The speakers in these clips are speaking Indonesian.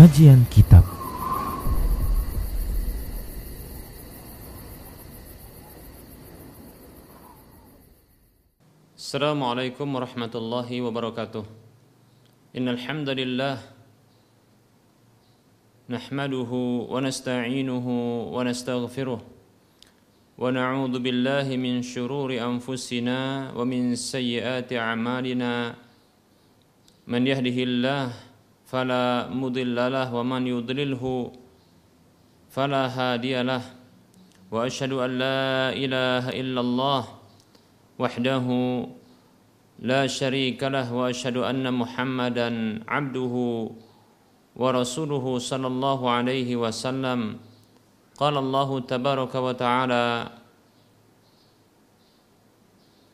Kajian Kitab. Assalamualaikum warahmatullahi wabarakatuh. Innal hamdalillah nahmaduhu wa nasta'inuhu wa nastaghfiruh wa na'udzu billahi min shururi anfusina wa min sayyiati a'malina. Man yahdihillahu فلا مضل له ومن يضلله فلا هادي له. وأشهد أن لا إله إلا الله وحده لا شريك له وأشهد أن محمدا عبده ورسوله صلى الله عليه وسلم. قال الله تبارك وتعالى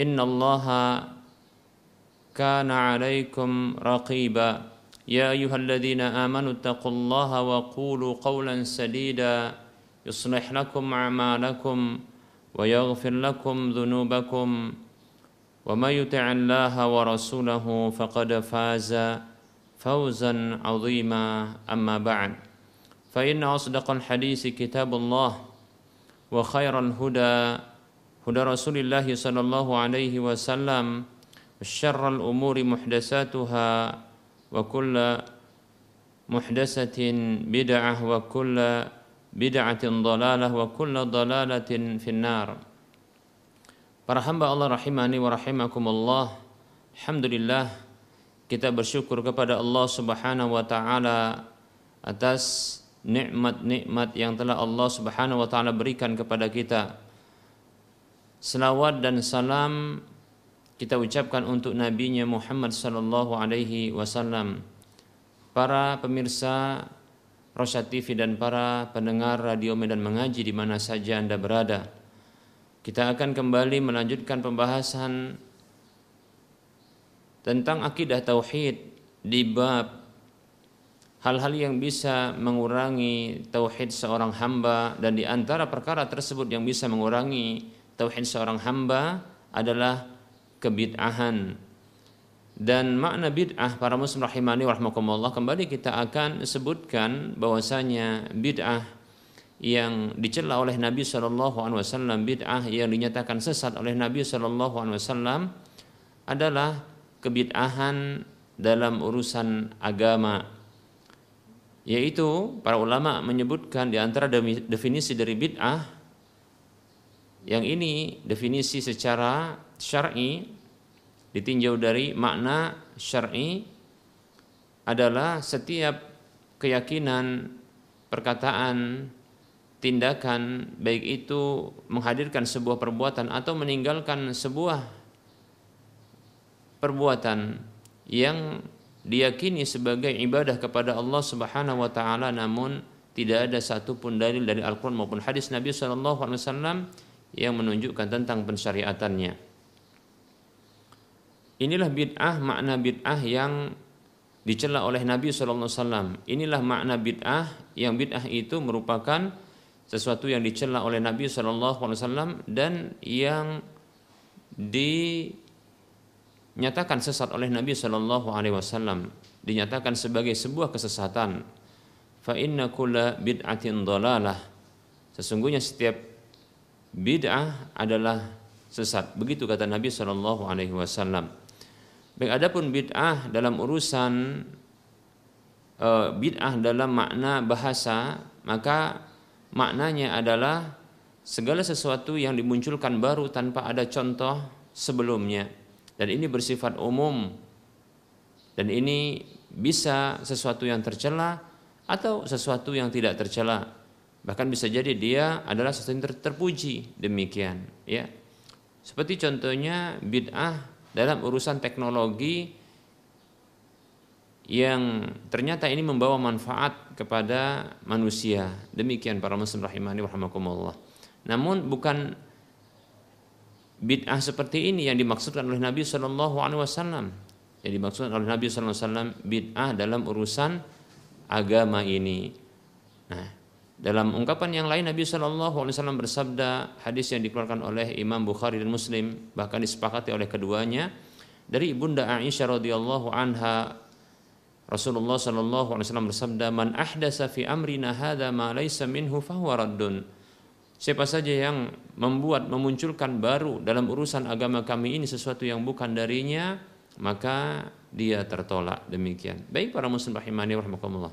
إن الله كان عليكم رقيبا. يا أيها الذين آمنوا اتقوا الله وقولوا قولا سديدا. يصلح لكم أعمالكم ويغفر لكم ذنوبكم. وما يطع الله ورسوله فقد فاز فوزا عظيما. أما بعد فإن أصدق الحديث كتاب الله وخير الهدى هدى رسول الله صلى الله عليه وسلم وشر الأمور محدثاتها وكل محدثة بدعة وكل بدعة ضلالة وكل ضلالة في النار Para hamba Allah rahimani wa rahimakumullah Alhamdulillah kita bersyukur kepada Allah subhanahu wa ta'ala atas nikmat-nikmat yang telah Allah subhanahu wa ta'ala berikan kepada kita Selawat dan salam kita ucapkan untuk nabinya Muhammad sallallahu alaihi wasallam. Para pemirsa Rosyad TV dan para pendengar radio Medan Mengaji di mana saja Anda berada. Kita akan kembali melanjutkan pembahasan tentang akidah tauhid di bab hal-hal yang bisa mengurangi tauhid seorang hamba dan di antara perkara tersebut yang bisa mengurangi tauhid seorang hamba adalah kebid'ahan. Dan makna bid'ah para muslim rahimani warahmatullah kembali kita akan sebutkan bahwasanya bid'ah yang dicela oleh Nabi Shallallahu Alaihi Wasallam bid'ah yang dinyatakan sesat oleh Nabi Shallallahu Alaihi Wasallam adalah kebid'ahan dalam urusan agama. Yaitu para ulama menyebutkan di antara definisi dari bid'ah yang ini definisi secara syar'i ditinjau dari makna syar'i adalah setiap keyakinan, perkataan, tindakan baik itu menghadirkan sebuah perbuatan atau meninggalkan sebuah perbuatan yang diyakini sebagai ibadah kepada Allah Subhanahu wa taala namun tidak ada satupun dalil dari Al-Qur'an maupun hadis Nabi sallallahu alaihi wasallam yang menunjukkan tentang pensyariatannya. Inilah bid'ah makna bid'ah yang dicela oleh Nabi SAW. Inilah makna bid'ah yang bid'ah itu merupakan sesuatu yang dicela oleh Nabi SAW dan yang dinyatakan sesat oleh Nabi SAW. Dinyatakan sebagai sebuah kesesatan. Fa inna kulla bid'atin dalalah. Sesungguhnya setiap bid'ah adalah sesat. Begitu kata Nabi Shallallahu Alaihi Wasallam. Baik adapun bid'ah dalam urusan e, bid'ah dalam makna bahasa, maka maknanya adalah segala sesuatu yang dimunculkan baru tanpa ada contoh sebelumnya. Dan ini bersifat umum. Dan ini bisa sesuatu yang tercela atau sesuatu yang tidak tercela bahkan bisa jadi dia adalah sesuatu yang ter terpuji demikian ya seperti contohnya bid'ah dalam urusan teknologi yang ternyata ini membawa manfaat kepada manusia. Demikian para muslim rahimani rahimakumullah. Namun bukan bid'ah seperti ini yang dimaksudkan oleh Nabi Shallallahu alaihi wasallam. Yang dimaksudkan oleh Nabi Shallallahu alaihi wasallam bid'ah dalam urusan agama ini. Nah, dalam ungkapan yang lain Nabi Shallallahu Alaihi Wasallam bersabda hadis yang dikeluarkan oleh Imam Bukhari dan Muslim bahkan disepakati oleh keduanya dari ibunda Aisyah radhiyallahu anha Rasulullah Shallallahu Alaihi Wasallam bersabda man ahdasa fi amrina hada ma laysa minhu fahuwa raddun Siapa saja yang membuat memunculkan baru dalam urusan agama kami ini sesuatu yang bukan darinya maka dia tertolak demikian. Baik para muslim rahimani rahimakumullah.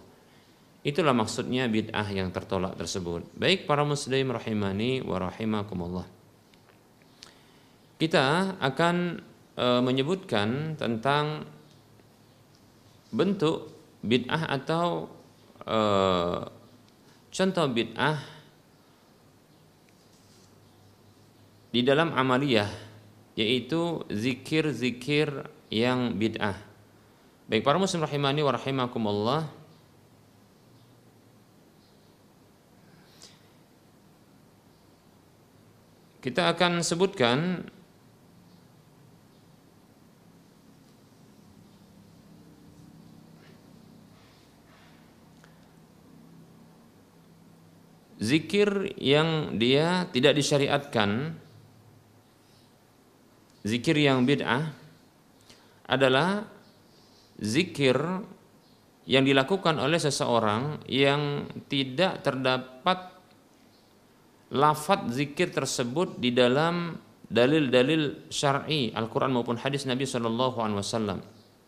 Itulah maksudnya bid'ah yang tertolak tersebut. Baik para muslim rahimani wa rahimakumullah. Kita akan e, menyebutkan tentang bentuk bid'ah atau e, contoh bid'ah di dalam amaliyah yaitu zikir-zikir yang bid'ah. Baik para muslim rahimani wa rahimakumullah Kita akan sebutkan zikir yang dia tidak disyariatkan zikir yang bid'ah adalah zikir yang dilakukan oleh seseorang yang tidak terdapat lafat zikir tersebut di dalam dalil-dalil syar'i Al-Quran maupun hadis Nabi Wasallam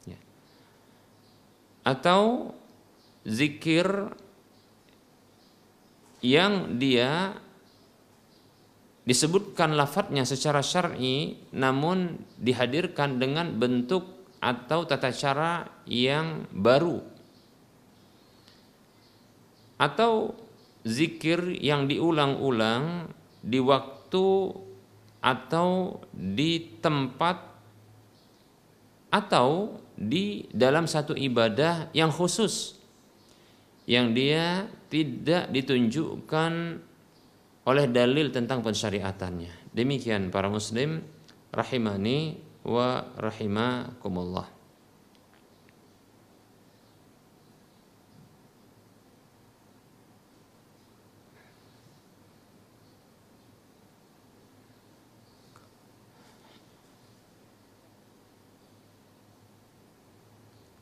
ya. atau zikir yang dia disebutkan lafadznya secara syar'i namun dihadirkan dengan bentuk atau tata cara yang baru atau zikir yang diulang-ulang di waktu atau di tempat atau di dalam satu ibadah yang khusus yang dia tidak ditunjukkan oleh dalil tentang pensyariatannya. Demikian para muslim rahimani wa rahimakumullah.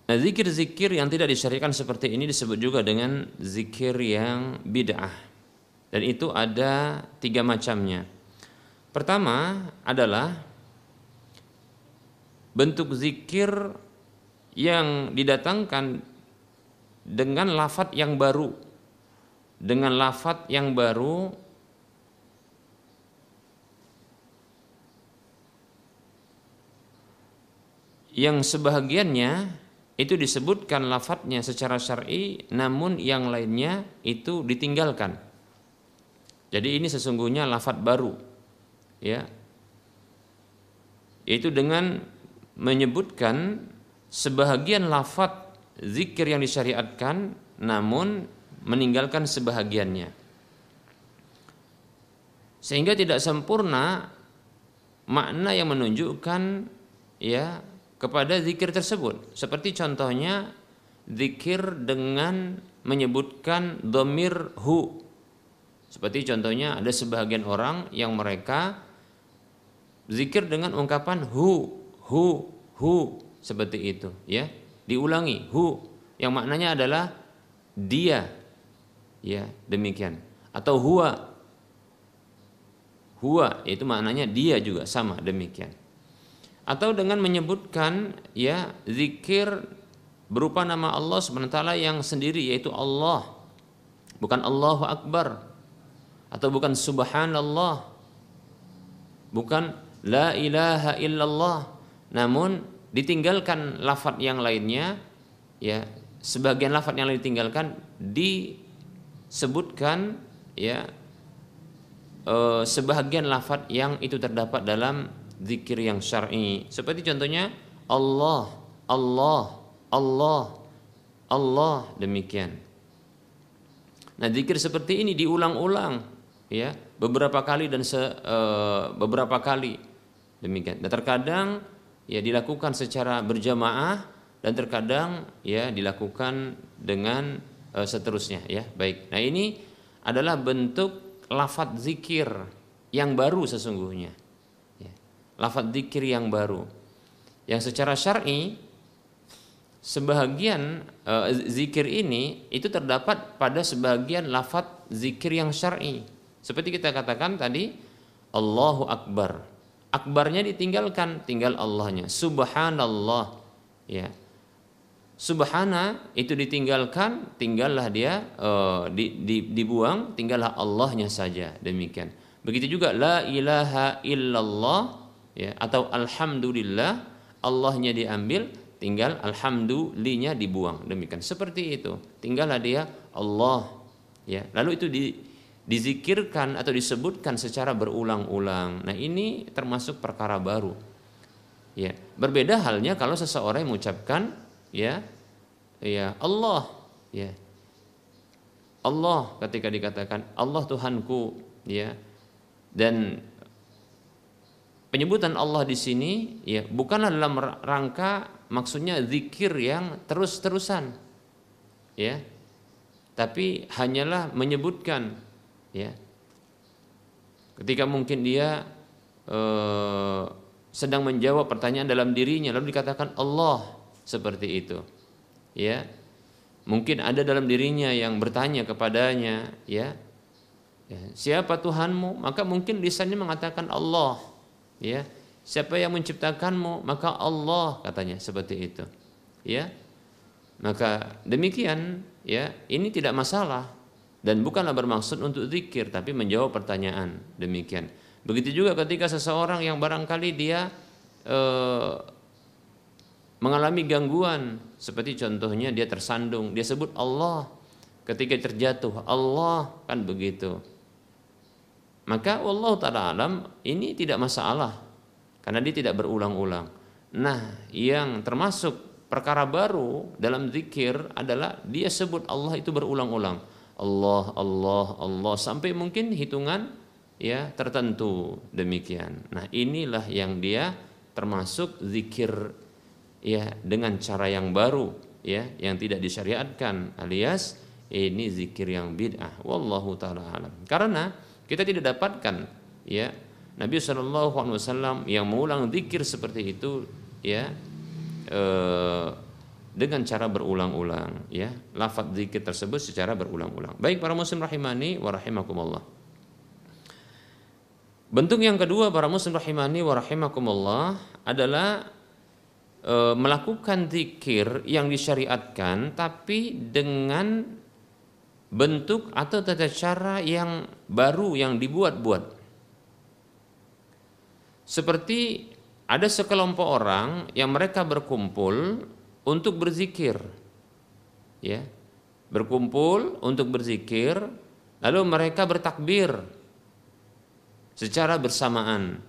Nah, zikir-zikir yang tidak disyariatkan seperti ini disebut juga dengan zikir yang bid'ah. Dan itu ada tiga macamnya. Pertama adalah bentuk zikir yang didatangkan dengan lafat yang baru. Dengan lafat yang baru yang sebahagiannya itu disebutkan lafadznya secara syar'i namun yang lainnya itu ditinggalkan. Jadi ini sesungguhnya lafadz baru. Ya. Yaitu dengan menyebutkan sebahagian lafadz zikir yang disyariatkan namun meninggalkan sebahagiannya. Sehingga tidak sempurna makna yang menunjukkan ya kepada zikir tersebut. Seperti contohnya zikir dengan menyebutkan domir hu. Seperti contohnya ada sebagian orang yang mereka zikir dengan ungkapan hu, hu, hu seperti itu, ya. Diulangi hu yang maknanya adalah dia. Ya, demikian. Atau huwa. Huwa itu maknanya dia juga sama demikian atau dengan menyebutkan ya zikir berupa nama Allah SWT yang sendiri yaitu Allah. Bukan Allahu Akbar. Atau bukan Subhanallah. Bukan La ilaha illallah. Namun ditinggalkan lafat yang lainnya ya sebagian lafat yang lain ditinggalkan disebutkan ya eh, sebagian lafat yang itu terdapat dalam zikir yang syar'i. Seperti contohnya Allah, Allah, Allah Allah demikian. Nah, zikir seperti ini diulang-ulang ya, beberapa kali dan se, uh, beberapa kali demikian. Dan terkadang ya dilakukan secara berjamaah dan terkadang ya dilakukan dengan uh, seterusnya ya. Baik. Nah, ini adalah bentuk lafadz zikir yang baru sesungguhnya. Lafadz zikir yang baru. Yang secara syar'i sebahagian uh, zikir ini itu terdapat pada sebagian lafat zikir yang syar'i. Seperti kita katakan tadi Allahu Akbar. Akbarnya ditinggalkan, tinggal Allahnya. Subhanallah. Ya. Subhana itu ditinggalkan, tinggallah dia uh, di, di, dibuang, tinggallah Allahnya saja. Demikian. Begitu juga la ilaha illallah ya atau alhamdulillah Allahnya diambil, tinggal alhamdulillahnya dibuang. Demikian. Seperti itu. Tinggallah dia Allah. Ya lalu itu di, dizikirkan atau disebutkan secara berulang-ulang. Nah ini termasuk perkara baru. Ya berbeda halnya kalau seseorang mengucapkan ya ya Allah. Ya. Allah ketika dikatakan Allah Tuhanku. Ya. Dan penyebutan Allah di sini ya bukanlah dalam rangka maksudnya zikir yang terus-terusan ya. Tapi hanyalah menyebutkan ya. Ketika mungkin dia eh, sedang menjawab pertanyaan dalam dirinya lalu dikatakan Allah seperti itu ya. Mungkin ada dalam dirinya yang bertanya kepadanya ya, ya siapa Tuhanmu? Maka mungkin lisannya mengatakan Allah ya Siapa yang menciptakanmu? Maka Allah katanya seperti itu. Ya. Maka demikian ya, ini tidak masalah dan bukanlah bermaksud untuk zikir tapi menjawab pertanyaan. Demikian. Begitu juga ketika seseorang yang barangkali dia eh, mengalami gangguan seperti contohnya dia tersandung, dia sebut Allah ketika terjatuh, Allah kan begitu. Maka Allah taala alam ini tidak masalah karena dia tidak berulang-ulang. Nah, yang termasuk perkara baru dalam zikir adalah dia sebut Allah itu berulang-ulang. Allah, Allah, Allah sampai mungkin hitungan ya tertentu demikian. Nah, inilah yang dia termasuk zikir ya dengan cara yang baru ya yang tidak disyariatkan alias ini zikir yang bid'ah wallahu taala alam. Karena kita tidak dapatkan ya. Nabi Shallallahu Alaihi Wasallam yang mengulang zikir seperti itu ya e, dengan cara berulang-ulang ya. Lafadz zikir tersebut secara berulang-ulang. Baik para muslim rahimani wa bentuk yang kedua para muslim rahimani wa adalah e, melakukan zikir yang disyariatkan tapi dengan bentuk atau tata cara yang baru yang dibuat-buat seperti ada sekelompok orang yang mereka berkumpul untuk berzikir. Ya. Berkumpul untuk berzikir, lalu mereka bertakbir secara bersamaan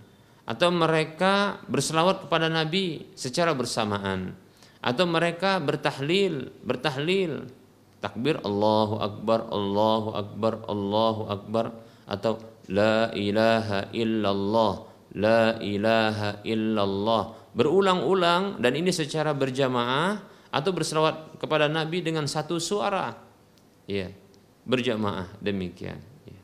atau mereka berselawat kepada Nabi secara bersamaan atau mereka bertahlil, bertahlil takbir Allahu akbar Allahu akbar Allahu akbar. Atau la ilaha illallah la ilaha illallah. Berulang-ulang dan ini secara berjamaah atau berselawat kepada Nabi dengan satu suara. Ya berjamaah demikian. Ya.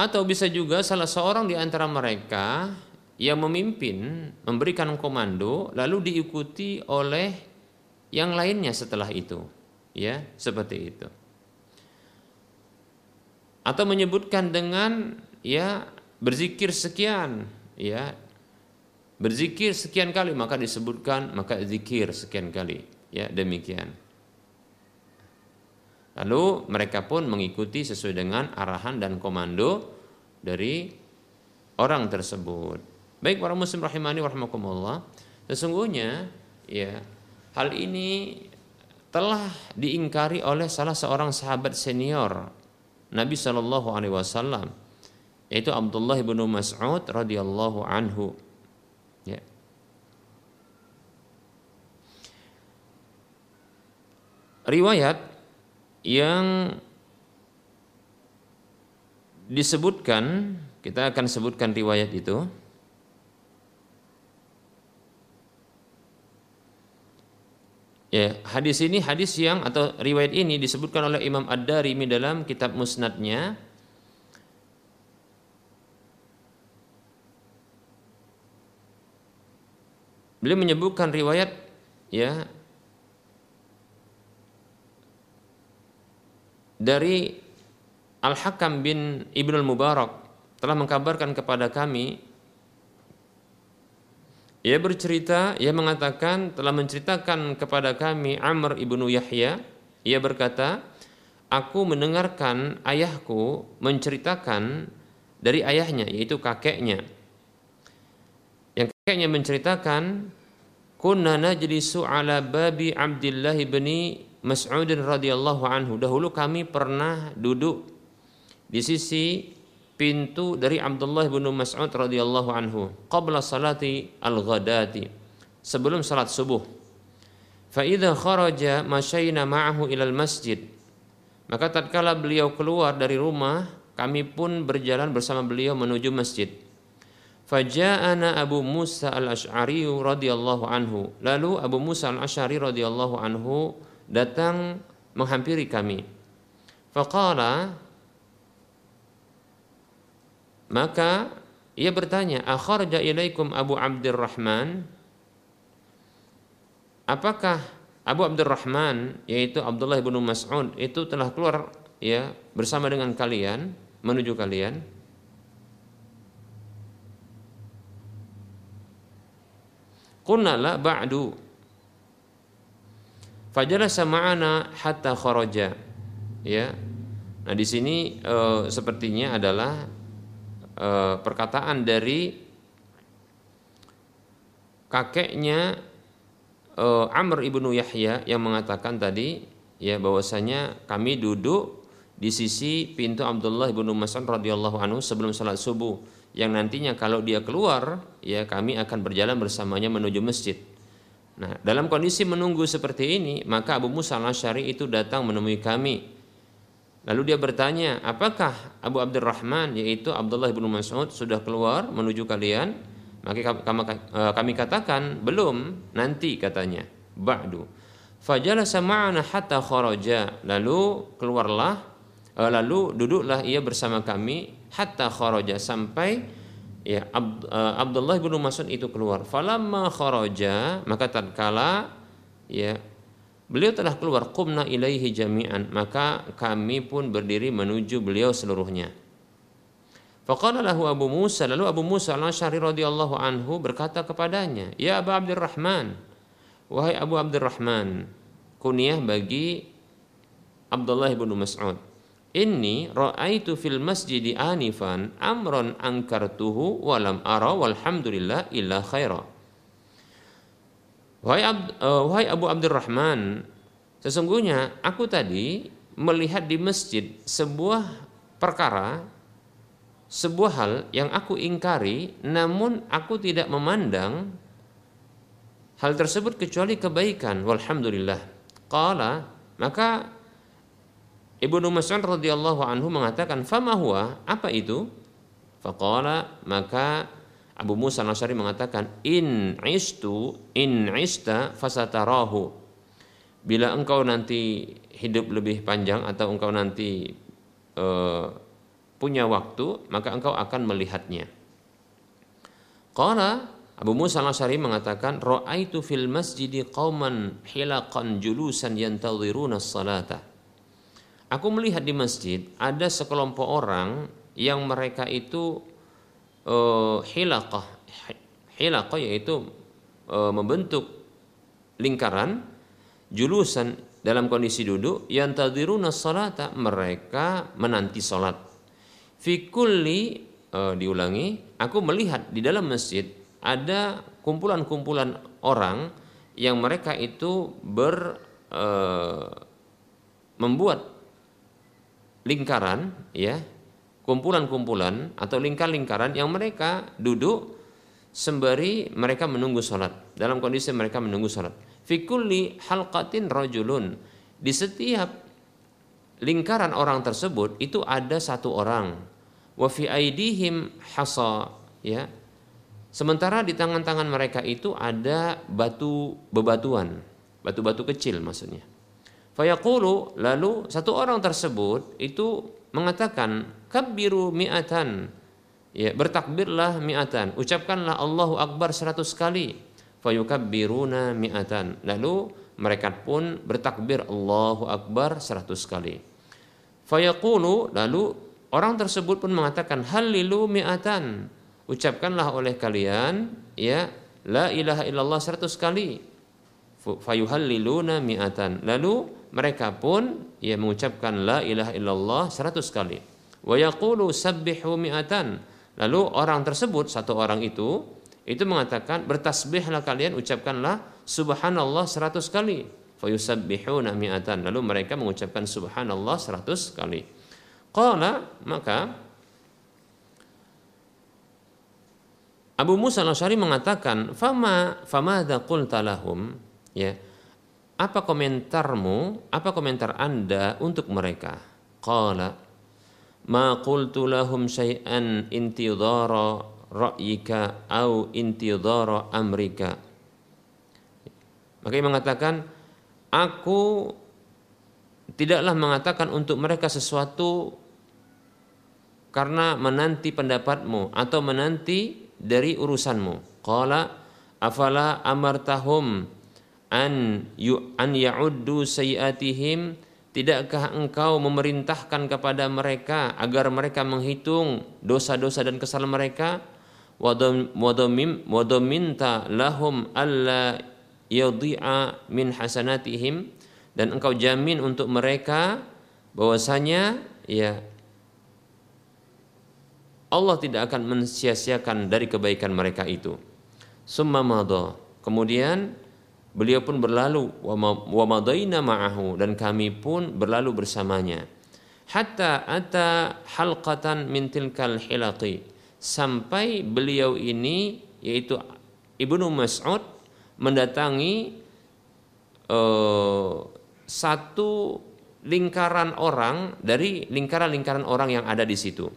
atau bisa juga salah seorang di antara mereka yang memimpin memberikan komando lalu diikuti oleh yang lainnya setelah itu. Ya seperti itu. Atau menyebutkan dengan ya berzikir sekian ya. Berzikir sekian kali maka disebutkan maka zikir sekian kali. Ya demikian. Lalu mereka pun mengikuti sesuai dengan arahan dan komando dari orang tersebut Baik para muslim rahimani warahmatullah, sesungguhnya ya hal ini telah diingkari oleh salah seorang sahabat senior Nabi Shallallahu Alaihi Wasallam yaitu Abdullah bin Mas'ud radhiyallahu anhu. Ya. Riwayat yang disebutkan kita akan sebutkan riwayat itu Ya, hadis ini hadis yang atau riwayat ini disebutkan oleh Imam Ad-Darimi dalam kitab Musnadnya. Beliau menyebutkan riwayat ya dari Al-Hakam bin Ibnu Mubarak telah mengkabarkan kepada kami ia bercerita, ia mengatakan telah menceritakan kepada kami Amr ibnu Yahya. Ia berkata, aku mendengarkan ayahku menceritakan dari ayahnya, yaitu kakeknya. Yang kakeknya menceritakan, kunna najlisu ala babi Abdullah bin Mas'ud radhiyallahu anhu. Dahulu kami pernah duduk di sisi pintu dari Abdullah bin Mas'ud radhiyallahu anhu qabla salati al-ghadati sebelum salat subuh. Fa idza kharaja masyayna ma'ahu ilal masjid maka tatkala beliau keluar dari rumah kami pun berjalan bersama beliau menuju masjid. Faja'ana Abu Musa al-Ash'ari radhiyallahu anhu lalu Abu Musa al-Ash'ari radhiyallahu anhu datang menghampiri kami. Faqala maka ia bertanya, "Akharja ilaikum Abu Abdurrahman?" Apakah Abu Abdurrahman yaitu Abdullah bin Mas'ud itu telah keluar ya bersama dengan kalian menuju kalian? Qulna ba'du. Fajalasa ma'ana hatta kharaja. Ya. Nah, di sini e, sepertinya adalah perkataan dari kakeknya e, Amr ibnu Yahya yang mengatakan tadi ya bahwasanya kami duduk di sisi pintu Abdullah ibnu Mas'ud radhiyallahu anhu sebelum salat subuh yang nantinya kalau dia keluar ya kami akan berjalan bersamanya menuju masjid. Nah, dalam kondisi menunggu seperti ini, maka Abu Musa al-Asy'ari itu datang menemui kami Lalu dia bertanya, apakah Abu Abdurrahman yaitu Abdullah bin Mas'ud sudah keluar menuju kalian? Maka eh, kami katakan belum, nanti katanya. Ba'du. Fajalasa ma'ana hatta kharaja. Lalu keluarlah eh, lalu duduklah ia bersama kami hatta kharaja sampai ya eh, Abdullah bin Mas'ud itu keluar. Falamma kharaja maka tatkala ya Beliau telah keluar qumna ilaihi jami'an, maka kami pun berdiri menuju beliau seluruhnya. Faqala lahu Abu Musa, lalu Abu Musa al-Asy'ari radhiyallahu anhu berkata kepadanya, "Ya Abu Abdurrahman, wahai Abu Abdurrahman, kunyah bagi Abdullah bin Mas'ud. Inni ra'aitu fil masjid anifan amran ankartuhu walam ara walhamdulillah illa khaira." Wahai, Ab, uh, wahai Abu Abdurrahman, sesungguhnya aku tadi melihat di masjid sebuah perkara, sebuah hal yang aku ingkari, namun aku tidak memandang hal tersebut kecuali kebaikan. Walhamdulillah. Qala, maka Ibnu Mas'ud radhiyallahu anhu mengatakan, "Fama huwa?" Apa itu? Faqala, maka Abu Musa Nasari mengatakan in istu in ista fasatarahu. Bila engkau nanti hidup lebih panjang atau engkau nanti uh, punya waktu maka engkau akan melihatnya. Qala Abu Musa Nasari mengatakan ra'aitu fil masjidi qauman hilaqan julusan yantadhiruna salata Aku melihat di masjid ada sekelompok orang yang mereka itu uh, hilaqah. Hilaqah yaitu uh, membentuk lingkaran julusan dalam kondisi duduk yang tadiruna salata mereka menanti salat. Fi kulli uh, diulangi aku melihat di dalam masjid ada kumpulan-kumpulan orang yang mereka itu ber uh, membuat lingkaran ya kumpulan-kumpulan atau lingkar-lingkaran yang mereka duduk sembari mereka menunggu sholat dalam kondisi mereka menunggu sholat fikulli halqatin rajulun. Di setiap lingkaran orang tersebut itu ada satu orang. Wa fi aidihim hasa ya. Sementara di tangan-tangan mereka itu ada batu bebatuan batu-batu kecil maksudnya. Fayaqulu lalu satu orang tersebut itu mengatakan kabbiru mi'atan ya bertakbirlah mi'atan ucapkanlah Allahu akbar seratus kali fayukabbiruna mi'atan lalu mereka pun bertakbir Allahu akbar seratus kali fayaqulu lalu Orang tersebut pun mengatakan halilu mi'atan. Ucapkanlah oleh kalian ya la ilaha illallah seratus kali. Fayuhalliluna mi'atan. Lalu mereka pun ya mengucapkan la ilaha illallah seratus kali. Wa yaqulu sabbihu mi'atan. Lalu orang tersebut satu orang itu itu mengatakan bertasbihlah kalian ucapkanlah subhanallah seratus kali. Fayusabbihuna mi'atan. Lalu mereka mengucapkan subhanallah seratus kali. Qala maka Abu Musa al-Asy'ari mengatakan, "Fama famadza qulta lahum?" Ya. Apa komentarmu? Apa komentar Anda untuk mereka? Qala, "Ma qultu lahum syai'an intidhara ra'yika au intidhara amrika." Maka ia mengatakan, "Aku tidaklah mengatakan untuk mereka sesuatu karena menanti pendapatmu atau menanti dari urusanmu. Qala afala amartahum an yu an ya'uddu sayiatihim tidakkah engkau memerintahkan kepada mereka agar mereka menghitung dosa-dosa dan kesalahan mereka wadomim wadominta lahum alla yadhi'a min hasanatihim dan engkau jamin untuk mereka bahwasanya ya Allah tidak akan mensia-siakan dari kebaikan mereka itu. Summa madha. Kemudian beliau pun berlalu wa madaina ma'ahu dan kami pun berlalu bersamanya. Hatta ata halqatan min tilkal hilaqi. Sampai beliau ini yaitu Ibnu Mas'ud mendatangi uh, satu lingkaran orang dari lingkaran-lingkaran orang yang ada di situ.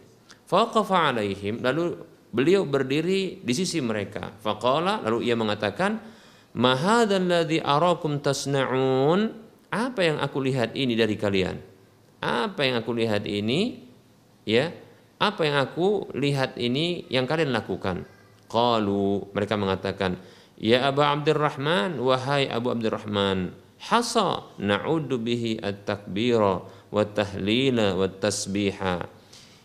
Faqafa alaihim lalu beliau berdiri di sisi mereka. Faqala lalu ia mengatakan, "Mahadzalladzi arakum tasna'un?" Apa yang aku lihat ini dari kalian? Apa yang aku lihat ini? Ya, apa yang aku lihat ini yang kalian lakukan? Qalu mereka mengatakan, "Ya Abu Abdurrahman, wahai Abu Abdurrahman, hasa na'uddu bihi at-takbira wa tahlila wa tasbiha."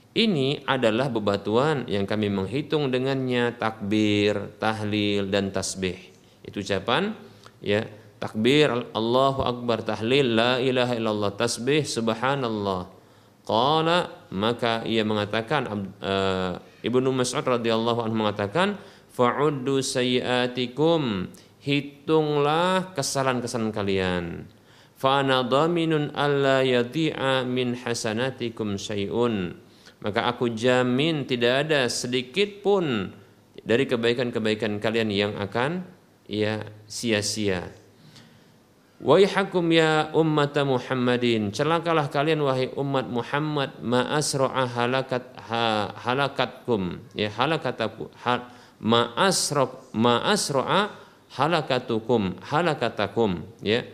Ini adalah bebatuan yang kami menghitung dengannya takbir, tahlil dan tasbih. Itu ucapan ya takbir Allahu akbar tahlil la ilaha illallah tasbih subhanallah. Qala maka ia mengatakan uh, Ibnu Mas'ud radhiyallahu anhu mengatakan fa'uddu sayiatikum hitunglah kesalahan-kesalahan kalian. Fa dhaminun alla yadhi'a min hasanatikum syai'un maka aku jamin tidak ada sedikit pun dari kebaikan-kebaikan kalian yang akan ya sia-sia. Waihakum ya ummat Muhammadin, celakalah kalian wahai umat Muhammad ma halakat ha, halakatkum ya halakataku ha, ma asra halakatukum halakatakum ya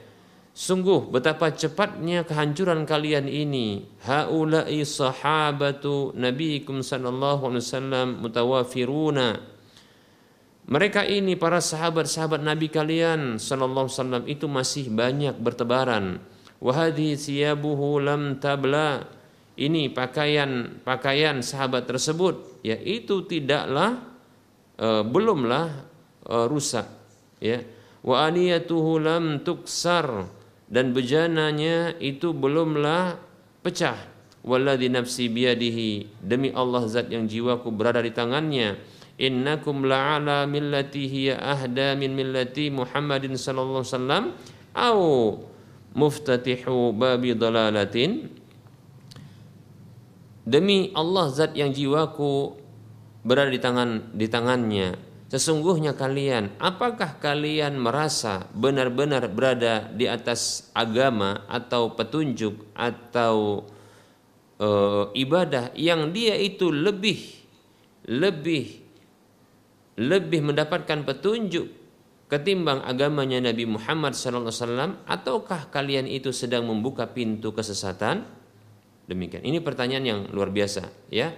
Sungguh betapa cepatnya kehancuran kalian ini. Haula'i sahabatu nabiikum sallallahu alaihi wasallam mutawafiruna. Mereka ini para sahabat-sahabat Nabi kalian sallallahu alaihi wasallam itu masih banyak bertebaran. Wahadi siyabuhu lam tabla. Ini pakaian pakaian sahabat tersebut ya itu tidaklah uh, belumlah uh, rusak ya. Wa aniyatuhu lam tuksar dan bejananya itu belumlah pecah walladzi nafsi biyadihi demi Allah zat yang jiwaku berada di tangannya innakum la'ala millati hiya ahda min millati Muhammadin sallallahu alaihi wasallam au muftatihu babi dalalatin. Demi Allah zat yang jiwaku berada di tangan di tangannya Sesungguhnya kalian, apakah kalian merasa benar-benar berada di atas agama atau petunjuk atau e, ibadah yang dia itu lebih lebih lebih mendapatkan petunjuk ketimbang agamanya Nabi Muhammad SAW ataukah kalian itu sedang membuka pintu kesesatan? Demikian. Ini pertanyaan yang luar biasa, ya.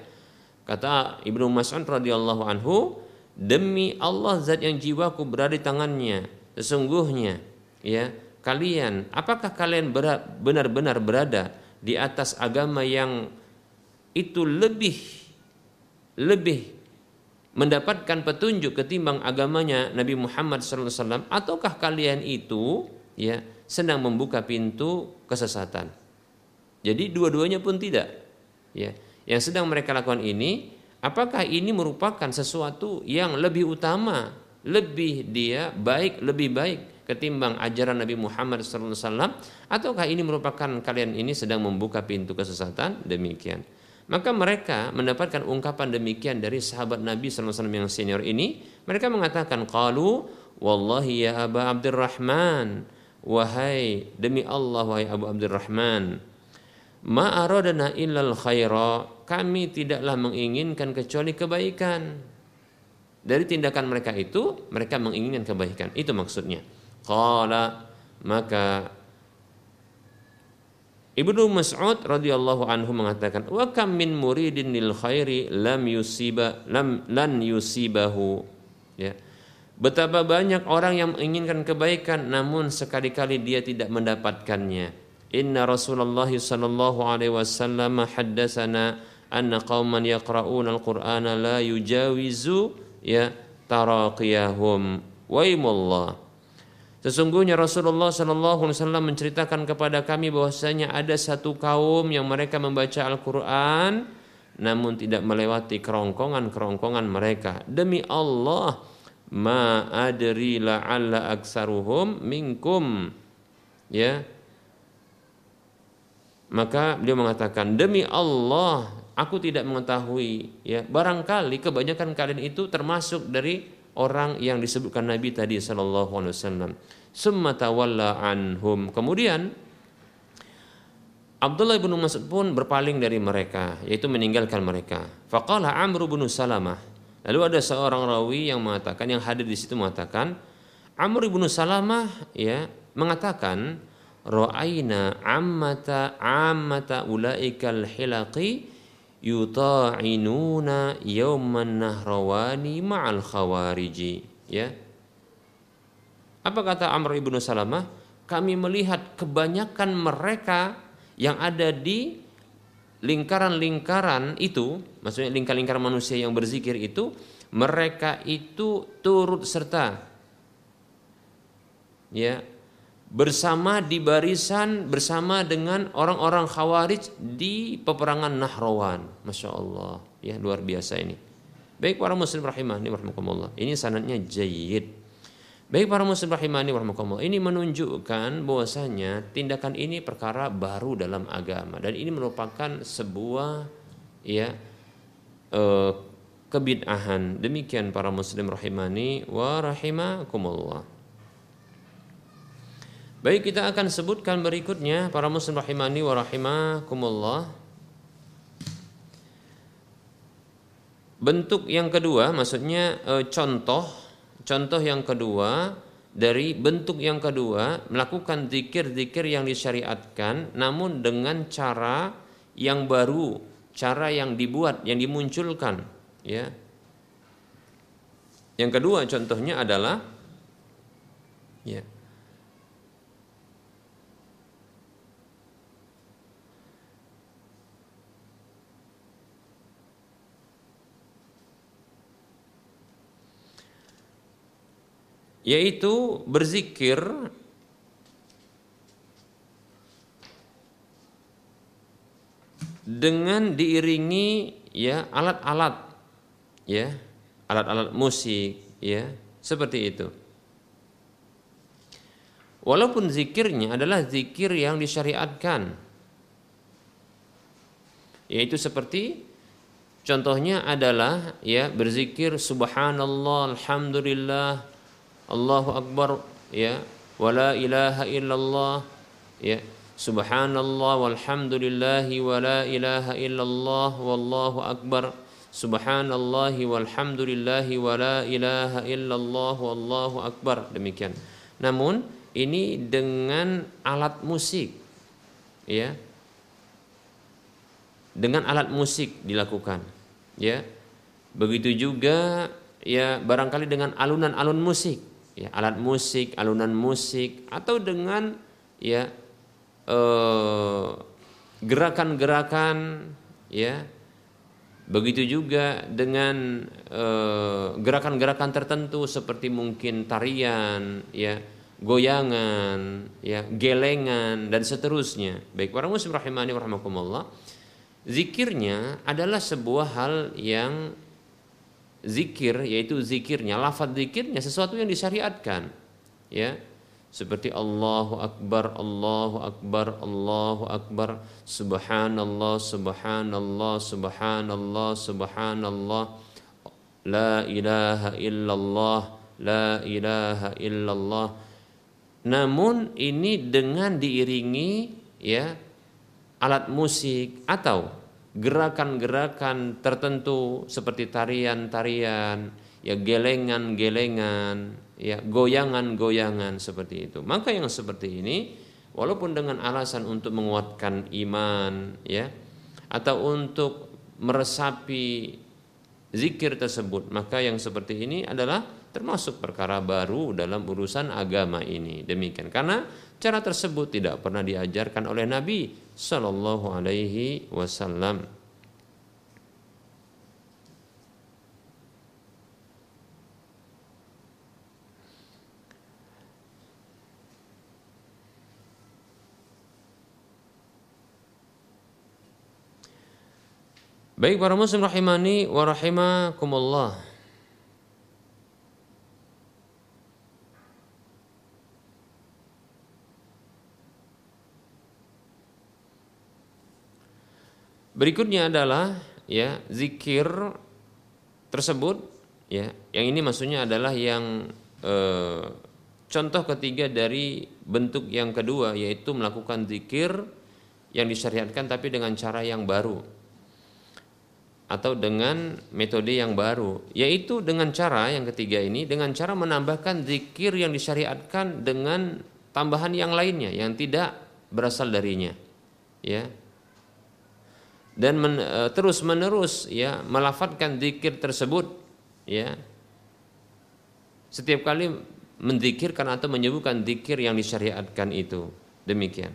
Kata Ibnu Mas'ud radhiyallahu anhu, demi Allah zat yang jiwaku berada di tangannya sesungguhnya ya kalian apakah kalian benar-benar berada di atas agama yang itu lebih lebih mendapatkan petunjuk ketimbang agamanya Nabi Muhammad SAW ataukah kalian itu ya sedang membuka pintu kesesatan jadi dua-duanya pun tidak ya yang sedang mereka lakukan ini Apakah ini merupakan sesuatu yang lebih utama, lebih dia baik, lebih baik ketimbang ajaran Nabi Muhammad SAW? Ataukah ini merupakan kalian ini sedang membuka pintu kesesatan? Demikian. Maka mereka mendapatkan ungkapan demikian dari sahabat Nabi SAW yang senior ini. Mereka mengatakan, Qalu, Wallahi ya Aba Abdurrahman, Wahai demi Allah wahai Abu Abdurrahman, Ma aradana illal khaira kami tidaklah menginginkan kecuali kebaikan. Dari tindakan mereka itu, mereka menginginkan kebaikan. Itu maksudnya. Qala maka Ibnu Mas'ud radhiyallahu anhu mengatakan, "Wa kam min muridin lil khairi lam yusiba lam lan yusibahu." Ya. Betapa banyak orang yang menginginkan kebaikan namun sekali-kali dia tidak mendapatkannya. Inna Rasulullah sallallahu alaihi wasallam haddatsana anna qauman yaqra'una al-Qur'ana la yujawizu ya taraqiyahum waimullah Sesungguhnya Rasulullah Shallallahu Alaihi Wasallam menceritakan kepada kami bahwasanya ada satu kaum yang mereka membaca Al-Quran namun tidak melewati kerongkongan-kerongkongan mereka. Demi Allah, ma adri la'alla aksaruhum minkum. Ya. Maka beliau mengatakan, demi Allah, Aku tidak mengetahui ya barangkali kebanyakan kalian itu termasuk dari orang yang disebutkan Nabi tadi sallallahu alaihi wasallam. Summa tawalla anhum. Kemudian Abdullah bin Mas'ud pun berpaling dari mereka, yaitu meninggalkan mereka. Faqala Amr bin Salamah. Lalu ada seorang rawi yang mengatakan yang hadir di situ mengatakan Amr bin Salamah ya mengatakan ra'aina ammata ammata ulaikal hilaqi yuta'inuna yawman nahrawani ma'al khawariji ya apa kata Amr ibnu Salamah kami melihat kebanyakan mereka yang ada di lingkaran-lingkaran itu maksudnya lingkaran-lingkaran manusia yang berzikir itu mereka itu turut serta ya bersama di barisan bersama dengan orang-orang khawarij di peperangan Nahrawan. Masya Allah, ya luar biasa ini. Baik para muslim rahimahni warahmatullah. Ini sanadnya jayid. Baik para muslim rahimahni warahmatullah. Ini menunjukkan bahwasanya tindakan ini perkara baru dalam agama dan ini merupakan sebuah ya eh, kebid'ahan. Demikian para muslim rahimani wa rahimakumullah. Baik kita akan sebutkan berikutnya para muslim rahimani wa rahimakumullah. Bentuk yang kedua maksudnya e, contoh contoh yang kedua dari bentuk yang kedua melakukan zikir-zikir yang disyariatkan namun dengan cara yang baru, cara yang dibuat, yang dimunculkan, ya. Yang kedua contohnya adalah ya yaitu berzikir dengan diiringi ya alat-alat ya alat-alat musik ya seperti itu. Walaupun zikirnya adalah zikir yang disyariatkan yaitu seperti Contohnya adalah ya berzikir subhanallah alhamdulillah Allahu akbar ya. Wala ilaha illallah ya. Subhanallah walhamdulillahi wala ilaha illallah wallahu akbar. Subhanallahi walhamdulillahi wala ilaha illallah wallahu akbar. Demikian. Namun ini dengan alat musik ya. Dengan alat musik dilakukan ya. Begitu juga ya barangkali dengan alunan-alun musik ya alat musik alunan musik atau dengan ya eh, gerakan-gerakan ya. Begitu juga dengan eh, gerakan-gerakan tertentu seperti mungkin tarian ya goyangan ya gelengan dan seterusnya. Baik para muslim rahimani rahimakumullah. Zikirnya adalah sebuah hal yang zikir yaitu zikirnya lafaz zikirnya sesuatu yang disyariatkan ya. Seperti Allahu Akbar Allahu Akbar Allahu Akbar Subhanallah Subhanallah Subhanallah Subhanallah La ilaha illallah La ilaha illallah. Namun ini dengan diiringi ya alat musik atau gerakan-gerakan tertentu seperti tarian-tarian, ya gelengan-gelengan, ya goyangan-goyangan seperti itu. Maka yang seperti ini walaupun dengan alasan untuk menguatkan iman ya atau untuk meresapi zikir tersebut, maka yang seperti ini adalah termasuk perkara baru dalam urusan agama ini. Demikian karena cara tersebut tidak pernah diajarkan oleh Nabi sallallahu alaihi wasallam. Baik para muslim rahimani wa rahimakumullah. Berikutnya adalah ya zikir tersebut ya. Yang ini maksudnya adalah yang eh, contoh ketiga dari bentuk yang kedua yaitu melakukan zikir yang disyariatkan tapi dengan cara yang baru atau dengan metode yang baru. Yaitu dengan cara yang ketiga ini dengan cara menambahkan zikir yang disyariatkan dengan tambahan yang lainnya yang tidak berasal darinya ya dan men, e, terus menerus ya melafatkan zikir tersebut ya setiap kali menzikirkan atau menyebutkan zikir yang disyariatkan itu demikian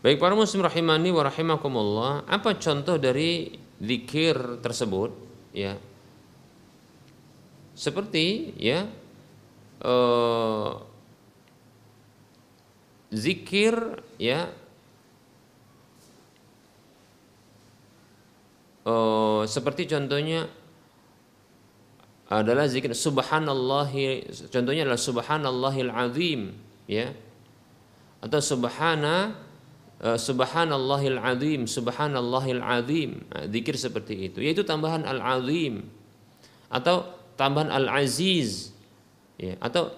Baik para muslim rahimani wa rahimakumullah, apa contoh dari zikir tersebut? Ya. Seperti ya eh, zikir ya. Oh, seperti contohnya adalah zikir subhanallah contohnya adalah subhanallahil azim ya. Atau subhana uh, subhanallahil azim subhanallahil azim. Nah, zikir seperti itu. Yaitu tambahan al azim atau tambahan al aziz ya. Atau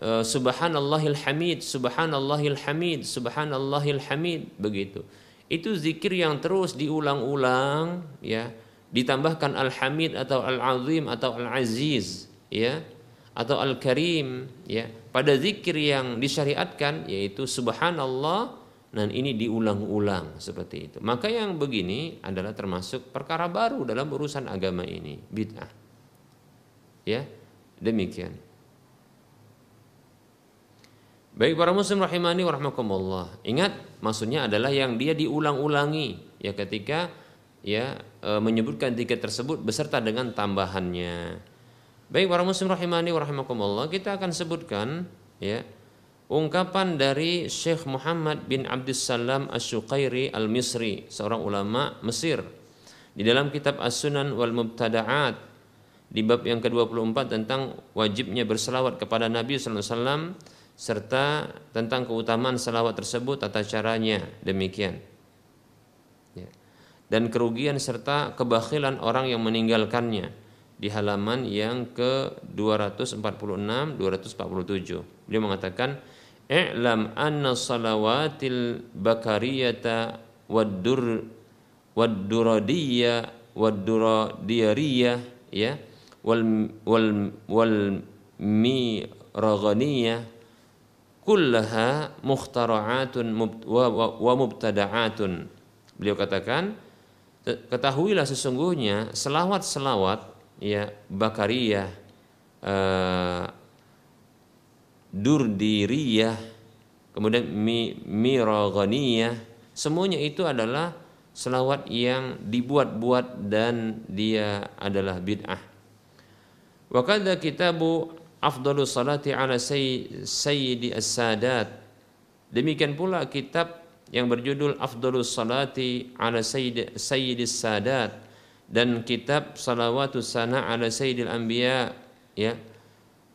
Eh, subhanallahil hamid, subhanallahil hamid, subhanallahil hamid begitu. Itu zikir yang terus diulang-ulang ya, ditambahkan al-hamid atau al-azim atau al-aziz ya atau al-karim ya. Pada zikir yang disyariatkan yaitu subhanallah dan ini diulang-ulang seperti itu. Maka yang begini adalah termasuk perkara baru dalam urusan agama ini, bid'ah. Ya, demikian. Baik para muslim rahimani warahmatullah. Ingat maksudnya adalah yang dia diulang-ulangi ya ketika ya e, menyebutkan tiket tersebut beserta dengan tambahannya. Baik para muslim rahimani warahmatullah, kita akan sebutkan ya ungkapan dari Syekh Muhammad bin Abdussalam Asy-Syuqairi Al-Misri, seorang ulama Mesir. Di dalam kitab As-Sunan wal Mubtada'at di bab yang ke-24 tentang wajibnya berselawat kepada Nabi sallallahu alaihi wasallam serta tentang keutamaan salawat tersebut tata caranya. Demikian. Ya. dan kerugian serta kebakhilan orang yang meninggalkannya di halaman yang ke 246 247 beliau mengatakan i'lam anna salawatil bakariyata wad-dur wad-duradiyya wad-duradiyariyah ya wal wal wal miraghaniyah kullaha mukhtara'atun wa mubtada'atun. Beliau katakan, ketahuilah sesungguhnya selawat-selawat ya bakariyah uh, durdiriyah kemudian mi, miraghaniyah semuanya itu adalah selawat yang dibuat-buat dan dia adalah bid'ah. Wa kadza kitabu afdalu salati ala sayyidi as-sadat. Demikian pula kitab yang berjudul Afdalu Salati ala Sayyidi, sayyidi Sadat dan kitab Salawatus Sana ala Sayyidil Anbiya ya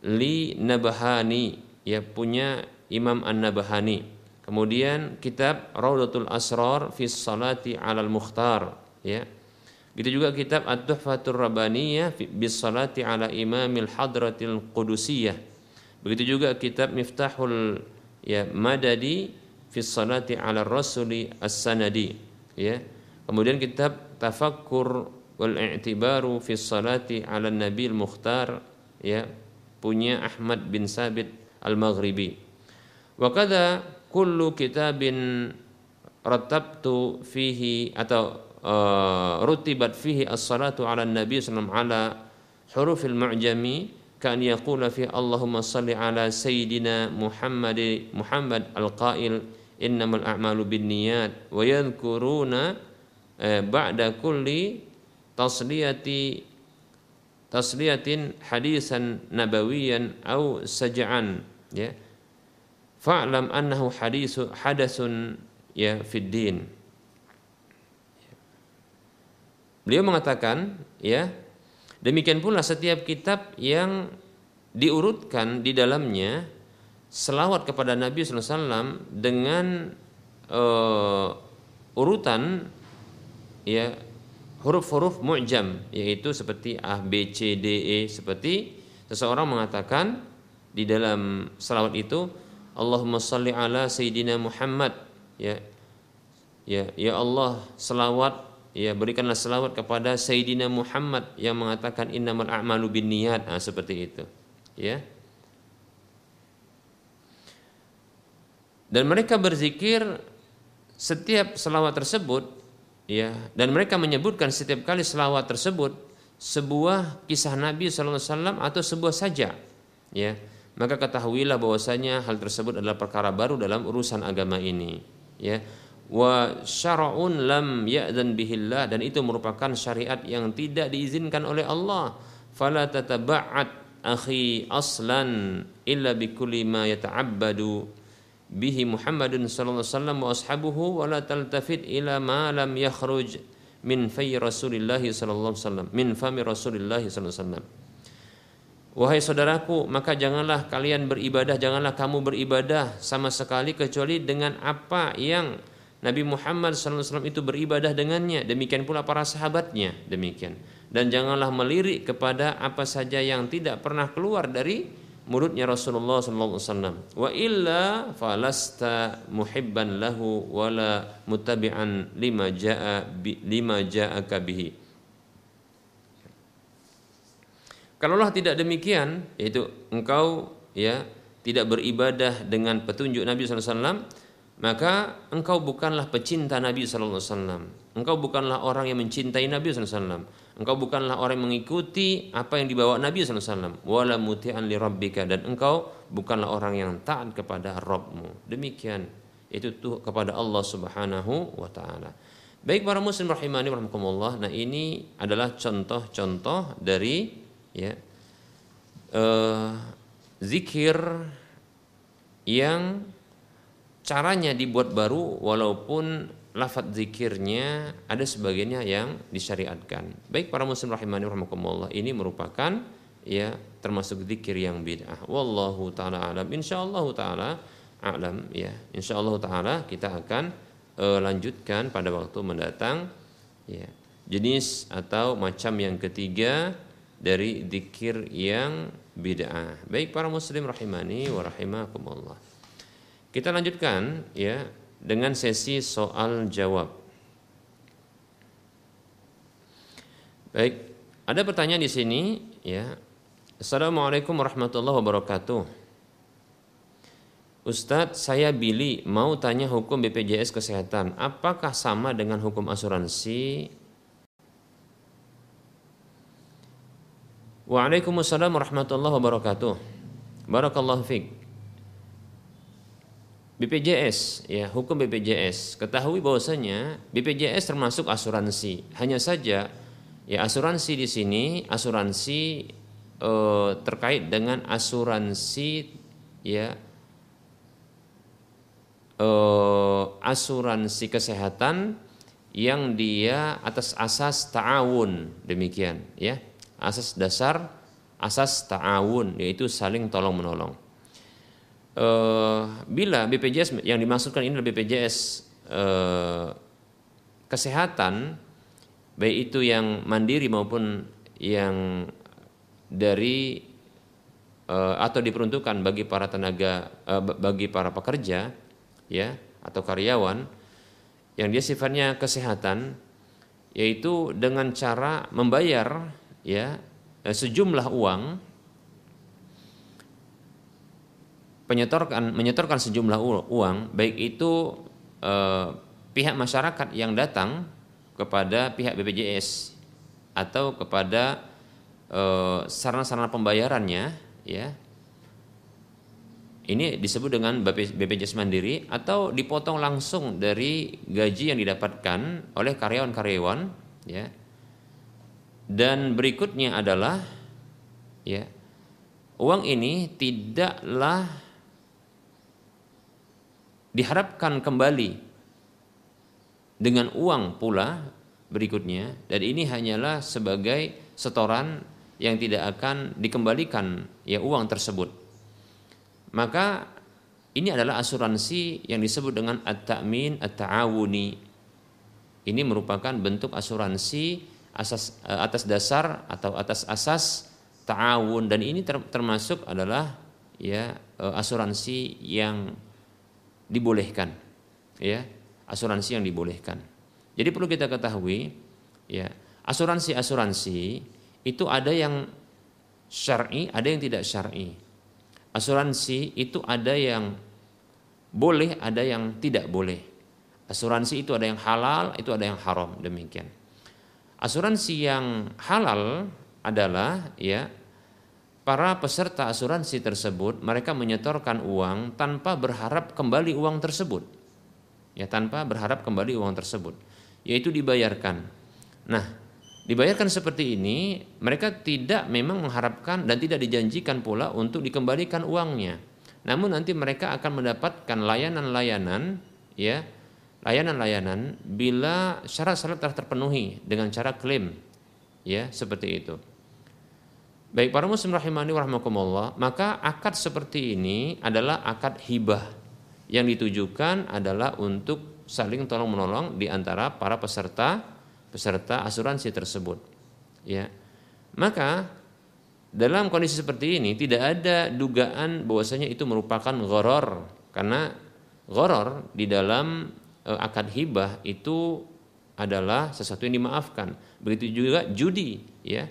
li Nabahani ya punya Imam An-Nabahani. Kemudian kitab Raudatul Asrar fi Salati al Mukhtar ya Begitu juga kitab At-Tuhfatur Rabbaniyah bis salati ala Imamil Hadratil Qudusiyah. Begitu juga kitab Miftahul ya Madadi fis salati ala Rasuli As-Sanadi ya. Kemudian kitab Tafakkur wal i'tibaru fis salati ala Nabil Mukhtar ya punya Ahmad bin Sabit Al-Maghribi. Wa kadza kullu kitabin rattabtu fihi atau uh, rutibat fihi as-salatu ala nabi sallallahu ala hurufil mu'jami kan yaqula fi Allahumma salli ala sayyidina Muhammad Muhammad al-qail innamal a'malu binniyat wa yadhkuruna uh, ba'da kulli tasliyati tasliyatin hadisan nabawiyan au saja'an ya fa'lam annahu hadisu hadasun ya Beliau mengatakan, ya, demikian pula setiap kitab yang diurutkan di dalamnya selawat kepada Nabi SAW dengan uh, urutan ya huruf-huruf mu'jam yaitu seperti A B C D E seperti seseorang mengatakan di dalam selawat itu Allahumma salli ala sayyidina Muhammad ya ya ya Allah selawat ya berikanlah selawat kepada Sayyidina Muhammad yang mengatakan innamal a'malu binniyat. Nah, seperti itu. Ya. Dan mereka berzikir setiap selawat tersebut ya dan mereka menyebutkan setiap kali selawat tersebut sebuah kisah Nabi SAW atau sebuah saja ya. Maka ketahuilah bahwasanya hal tersebut adalah perkara baru dalam urusan agama ini ya wa syara'un lam ya'dan bihillah dan itu merupakan syariat yang tidak diizinkan oleh Allah. Fala tataba'at akhi aslan illa bikulli ma yata'abbadu bihi Muhammadun sallallahu alaihi wasallam wa ashabuhu wa la taltafit ila ma lam yakhruj min fay Rasulillah sallallahu alaihi wasallam min fami Rasulillah sallallahu alaihi wasallam. Wahai saudaraku, maka janganlah kalian beribadah, janganlah kamu beribadah sama sekali kecuali dengan apa yang Nabi Muhammad SAW itu beribadah dengannya, demikian pula para sahabatnya, demikian. Dan janganlah melirik kepada apa saja yang tidak pernah keluar dari mulutnya Rasulullah SAW. Wa illa falasta muhibban lahu wala mutabi'an lima ja'a lima ja'aka bihi. Kalaulah tidak demikian, yaitu engkau ya tidak beribadah dengan petunjuk Nabi SAW, maka engkau bukanlah pecinta Nabi Sallallahu Alaihi Wasallam. Engkau bukanlah orang yang mencintai Nabi Sallallahu Alaihi Wasallam. Engkau bukanlah orang yang mengikuti apa yang dibawa Nabi Sallallahu Alaihi Wasallam. Wala muti'an li rabbika dan engkau bukanlah orang yang taat kepada Rabbmu. Demikian itu tuh kepada Allah Subhanahu wa taala. Baik para muslim rahimani rahimakumullah. Nah, ini adalah contoh-contoh dari ya uh, zikir yang caranya dibuat baru walaupun lafadz zikirnya ada sebagiannya yang disyariatkan. Baik para muslim rahimani rahimakumullah ini merupakan ya termasuk zikir yang bid'ah. Wallahu taala alam. Insyaallah taala alam ya. Insyaallah taala kita akan uh, lanjutkan pada waktu mendatang ya. Jenis atau macam yang ketiga dari zikir yang bid'ah. Baik para muslim rahimani wa rahimakumullah. Kita lanjutkan ya dengan sesi soal jawab. Baik, ada pertanyaan di sini ya. Assalamualaikum warahmatullahi wabarakatuh. Ustadz, saya Billy mau tanya hukum BPJS Kesehatan. Apakah sama dengan hukum asuransi? Waalaikumsalam warahmatullahi wabarakatuh. Barakallahu fiqh. BPJS ya hukum BPJS ketahui bahwasanya BPJS termasuk asuransi. Hanya saja ya asuransi di sini asuransi eh, terkait dengan asuransi ya eh, asuransi kesehatan yang dia atas asas ta'awun. Demikian ya asas dasar asas ta'awun yaitu saling tolong menolong eh, bila BPJS yang dimaksudkan ini adalah BPJS eh, kesehatan baik itu yang mandiri maupun yang dari uh, atau diperuntukkan bagi para tenaga bagi para pekerja ya atau karyawan yang dia sifatnya kesehatan yaitu dengan cara membayar ya eh, sejumlah uang penyetorkan menyetorkan sejumlah uang baik itu eh, pihak masyarakat yang datang kepada pihak BPJS atau kepada Eh, sarana-sarana pembayarannya ya. Ini disebut dengan BPJS Mandiri atau dipotong langsung dari gaji yang didapatkan oleh karyawan-karyawan ya. Dan berikutnya adalah ya uang ini tidaklah diharapkan kembali dengan uang pula berikutnya dan ini hanyalah sebagai setoran yang tidak akan dikembalikan ya uang tersebut. Maka ini adalah asuransi yang disebut dengan at-ta'min at-ta'awuni. Ini merupakan bentuk asuransi asas eh, atas dasar atau atas asas ta'awun dan ini termasuk adalah ya eh, asuransi yang dibolehkan ya asuransi yang dibolehkan jadi perlu kita ketahui ya asuransi-asuransi itu ada yang syar'i, ada yang tidak syar'i. Asuransi itu ada yang boleh, ada yang tidak boleh. Asuransi itu ada yang halal, itu ada yang haram, demikian. Asuransi yang halal adalah ya para peserta asuransi tersebut mereka menyetorkan uang tanpa berharap kembali uang tersebut. Ya, tanpa berharap kembali uang tersebut, yaitu dibayarkan. Nah, dibayarkan seperti ini, mereka tidak memang mengharapkan dan tidak dijanjikan pula untuk dikembalikan uangnya. Namun nanti mereka akan mendapatkan layanan-layanan ya, layanan-layanan bila syarat-syarat telah terpenuhi dengan cara klaim ya, seperti itu. Baik para muslim rahimani warahmatullah, maka akad seperti ini adalah akad hibah yang ditujukan adalah untuk saling tolong menolong di antara para peserta peserta asuransi tersebut. Ya. Maka dalam kondisi seperti ini tidak ada dugaan bahwasanya itu merupakan goror karena goror di dalam e, akad hibah itu adalah sesuatu yang dimaafkan. Begitu juga judi, ya.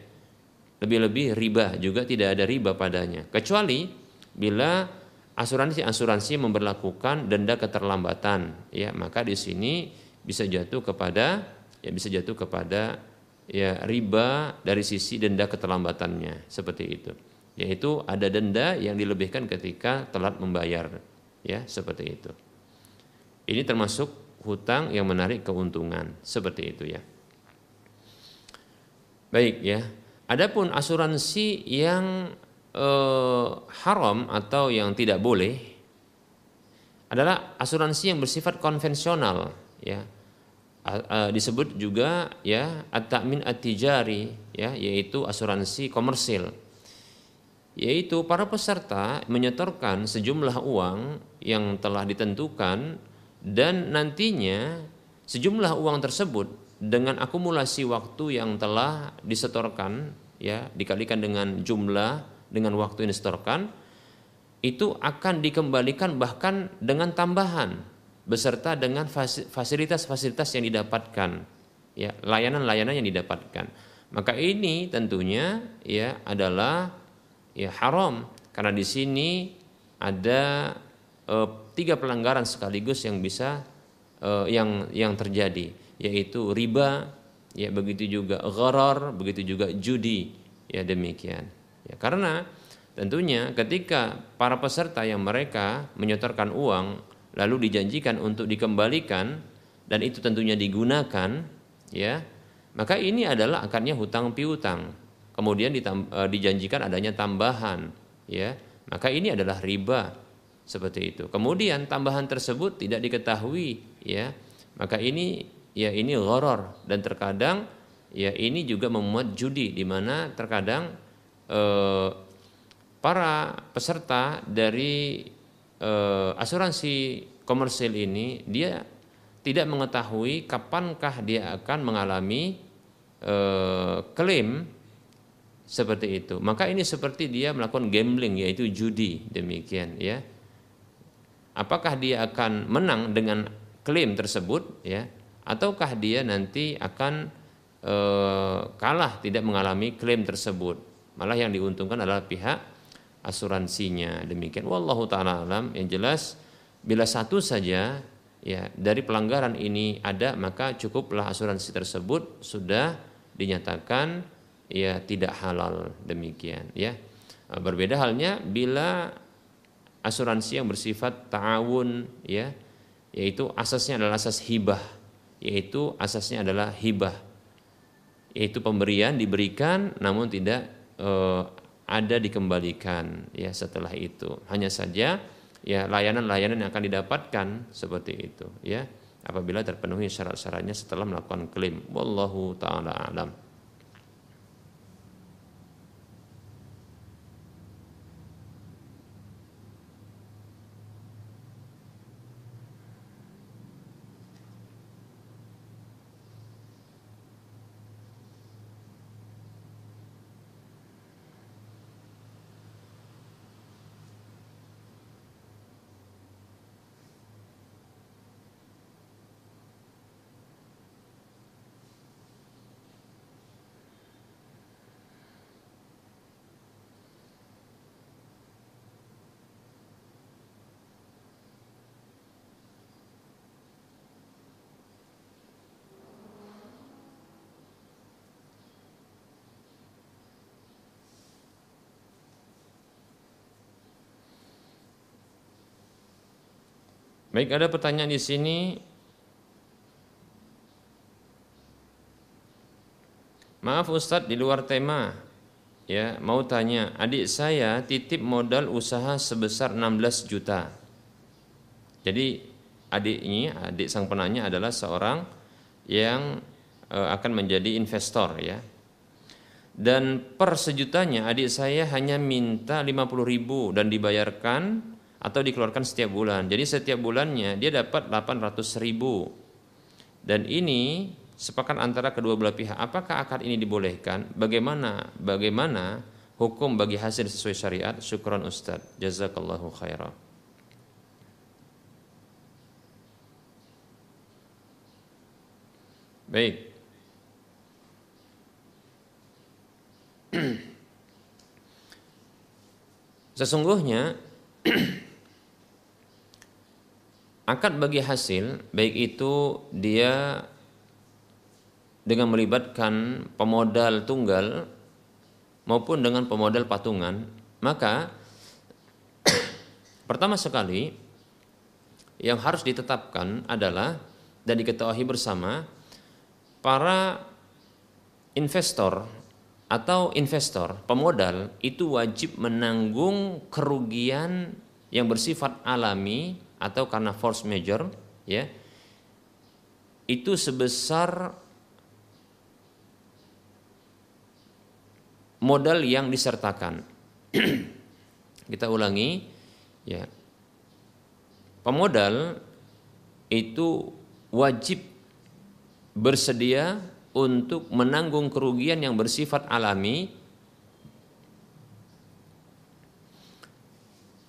Lebih-lebih riba juga tidak ada riba padanya. Kecuali bila asuransi-asuransi memperlakukan denda keterlambatan, ya, maka di sini bisa jatuh kepada ya bisa jatuh kepada ya riba dari sisi denda keterlambatannya. Seperti itu. Yaitu ada denda yang dilebihkan ketika telat membayar. Ya seperti itu. Ini termasuk hutang yang menarik keuntungan. Seperti itu ya. Baik ya adapun asuransi yang eh, haram atau yang tidak boleh adalah asuransi yang bersifat konvensional ya. Uh, disebut juga ya at-ta'min at-tijari ya yaitu asuransi komersil. Yaitu para peserta menyetorkan sejumlah uang yang telah ditentukan dan nantinya sejumlah uang tersebut dengan akumulasi waktu yang telah disetorkan ya dikalikan dengan jumlah dengan waktu yang disetorkan itu akan dikembalikan bahkan dengan tambahan beserta dengan fasilitas-fasilitas yang didapatkan ya layanan-layanan yang didapatkan. Maka ini tentunya ya adalah ya haram karena di sini ada e, tiga pelanggaran sekaligus yang bisa e, yang yang terjadi yaitu riba ya begitu juga gharar begitu juga judi. Ya demikian. Ya karena tentunya ketika para peserta yang mereka menyetorkan uang lalu dijanjikan untuk dikembalikan dan itu tentunya digunakan ya maka ini adalah akarnya hutang piutang. Kemudian e, dijanjikan adanya tambahan ya. Maka ini adalah riba seperti itu. Kemudian tambahan tersebut tidak diketahui ya. Maka ini ya ini goror dan terkadang ya ini juga memuat judi di mana terkadang eh, para peserta dari eh, asuransi komersil ini dia tidak mengetahui kapankah dia akan mengalami eh, klaim seperti itu. Maka ini seperti dia melakukan gambling yaitu judi demikian ya. Apakah dia akan menang dengan klaim tersebut ya ataukah dia nanti akan e, kalah tidak mengalami klaim tersebut. Malah yang diuntungkan adalah pihak asuransinya. Demikian. Wallahu taala alam. Yang jelas bila satu saja ya dari pelanggaran ini ada maka cukuplah asuransi tersebut sudah dinyatakan ya tidak halal. Demikian ya. Nah, berbeda halnya bila asuransi yang bersifat ta'awun ya yaitu asasnya adalah asas hibah yaitu asasnya adalah hibah. Yaitu pemberian diberikan namun tidak eh, ada dikembalikan ya setelah itu. Hanya saja ya layanan-layanan yang akan didapatkan seperti itu ya apabila terpenuhi syarat-syaratnya setelah melakukan klaim. Wallahu taala alam Baik, ada pertanyaan di sini. Maaf Ustadz di luar tema. Ya, mau tanya, adik saya titip modal usaha sebesar 16 juta. Jadi adik ini, adik sang penanya adalah seorang yang e, akan menjadi investor ya. Dan per sejutanya adik saya hanya minta 50 ribu dan dibayarkan atau dikeluarkan setiap bulan. Jadi setiap bulannya dia dapat 800 ribu. Dan ini sepakat antara kedua belah pihak. Apakah akad ini dibolehkan? Bagaimana? Bagaimana hukum bagi hasil sesuai syariat? Syukron Ustaz. Jazakallahu khairan. Baik. Sesungguhnya akad bagi hasil baik itu dia dengan melibatkan pemodal tunggal maupun dengan pemodal patungan maka pertama sekali yang harus ditetapkan adalah dan diketahui bersama para investor atau investor pemodal itu wajib menanggung kerugian yang bersifat alami atau karena force major ya itu sebesar modal yang disertakan Kita ulangi ya. Pemodal itu wajib bersedia untuk menanggung kerugian yang bersifat alami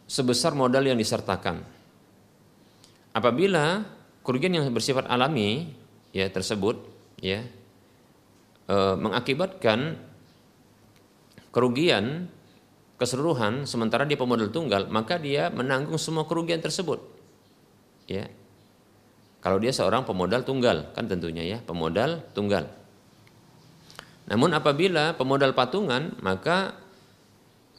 sebesar modal yang disertakan. Apabila kerugian yang bersifat alami ya tersebut ya e, mengakibatkan kerugian keseluruhan sementara dia pemodal tunggal maka dia menanggung semua kerugian tersebut ya. Kalau dia seorang pemodal tunggal kan tentunya ya pemodal tunggal. Namun apabila pemodal patungan maka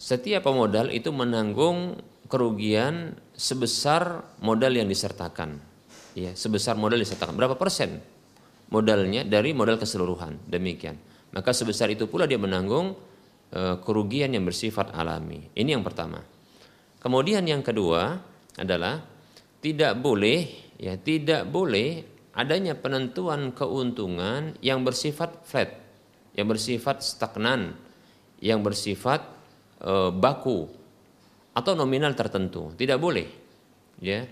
setiap pemodal itu menanggung kerugian sebesar modal yang disertakan. Ya sebesar modal disertakan. Berapa persen modalnya dari modal keseluruhan? Demikian. Maka sebesar itu pula dia menanggung E, kerugian yang bersifat alami. Ini yang pertama. Kemudian yang kedua adalah tidak boleh ya tidak boleh adanya penentuan keuntungan yang bersifat flat, yang bersifat stagnan, yang bersifat e, baku atau nominal tertentu. Tidak boleh. Ya.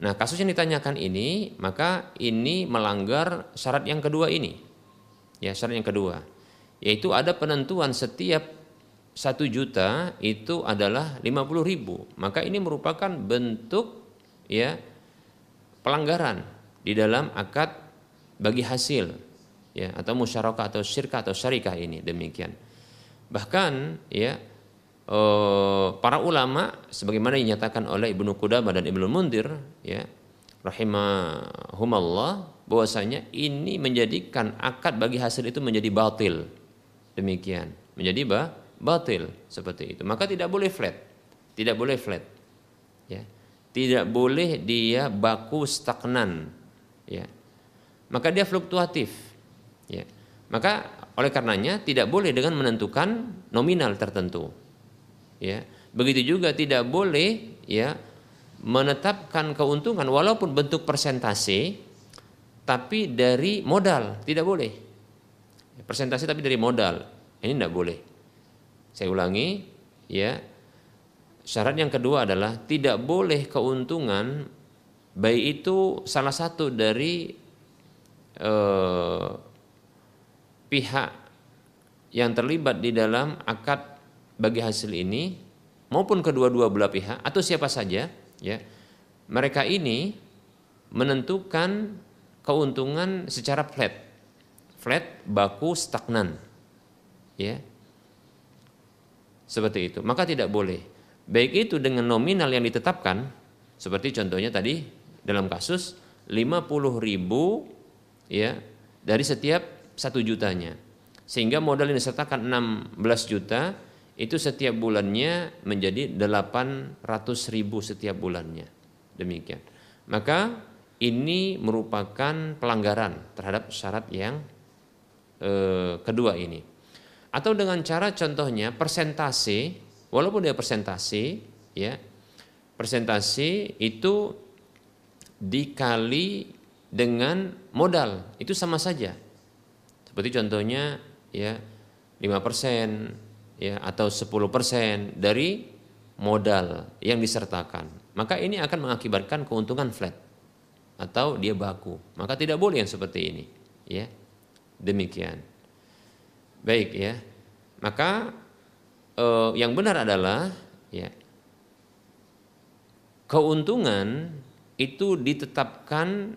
Nah, kasus yang ditanyakan ini, maka ini melanggar syarat yang kedua ini. Ya, syarat yang kedua yaitu ada penentuan setiap satu juta itu adalah 50 ribu maka ini merupakan bentuk ya pelanggaran di dalam akad bagi hasil ya atau musyarakah atau syirkah atau syarikah ini demikian bahkan ya para ulama sebagaimana dinyatakan oleh Ibnu Qudamah dan Ibnu Mundir ya rahimahumallah bahwasanya ini menjadikan akad bagi hasil itu menjadi batil. Demikian menjadi bah, batil seperti itu. Maka tidak boleh flat tidak boleh flat ya. Tidak boleh dia baku stagnan ya. Maka dia fluktuatif ya. Maka oleh karenanya tidak boleh dengan menentukan nominal tertentu ya begitu juga tidak boleh ya menetapkan keuntungan walaupun bentuk persentase tapi dari modal tidak boleh persentase tapi dari modal. Ini tidak boleh. Saya ulangi, ya. Syarat yang kedua adalah tidak boleh keuntungan baik itu salah satu dari eh, pihak yang terlibat di dalam akad bagi hasil ini maupun kedua-dua belah pihak atau siapa saja ya mereka ini menentukan keuntungan secara flat flat, baku, stagnan. Ya. Seperti itu. Maka tidak boleh. Baik itu dengan nominal yang ditetapkan, seperti contohnya tadi dalam kasus 50 ribu ya dari setiap satu jutanya. Sehingga modal yang disertakan 16 juta itu setiap bulannya menjadi 800 ribu setiap bulannya. Demikian. Maka ini merupakan pelanggaran terhadap syarat yang eh, kedua ini. Atau dengan cara contohnya persentase, walaupun dia persentase, ya persentase itu dikali dengan modal itu sama saja. Seperti contohnya ya 5% ya atau 10% dari modal yang disertakan. Maka ini akan mengakibatkan keuntungan flat atau dia baku. Maka tidak boleh yang seperti ini, ya demikian. Baik ya. Maka eh, yang benar adalah ya keuntungan itu ditetapkan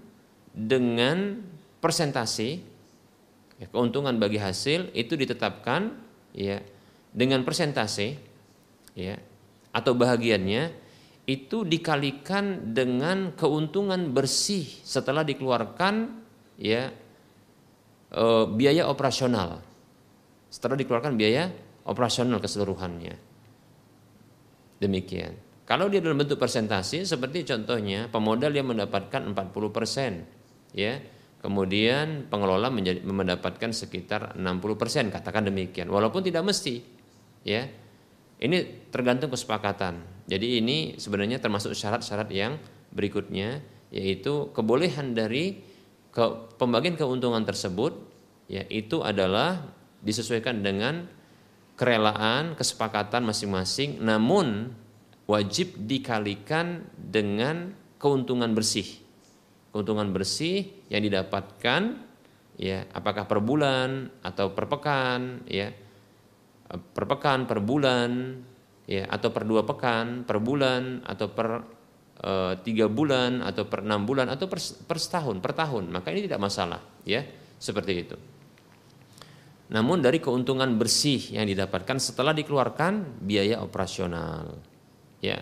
dengan persentase ya, keuntungan bagi hasil itu ditetapkan ya dengan persentase ya atau bahagiannya itu dikalikan dengan keuntungan bersih setelah dikeluarkan ya e, biaya operasional. Setelah dikeluarkan biaya operasional keseluruhannya. Demikian. Kalau dia dalam bentuk persentase seperti contohnya pemodal yang mendapatkan 40%, ya. Kemudian pengelola menjadi, mendapatkan sekitar 60%, katakan demikian. Walaupun tidak mesti, ya. Ini tergantung kesepakatan. Jadi ini sebenarnya termasuk syarat-syarat yang berikutnya yaitu kebolehan dari ke, pembagian keuntungan tersebut ya itu adalah disesuaikan dengan kerelaan, kesepakatan masing-masing, namun wajib dikalikan dengan keuntungan bersih. Keuntungan bersih yang didapatkan ya, apakah per bulan atau per pekan, ya. Per pekan, per bulan, ya, atau per dua pekan, per bulan atau per e, tiga bulan atau per enam bulan atau per, per setahun, per tahun, maka ini tidak masalah, ya, seperti itu. Namun dari keuntungan bersih yang didapatkan setelah dikeluarkan biaya operasional. Ya.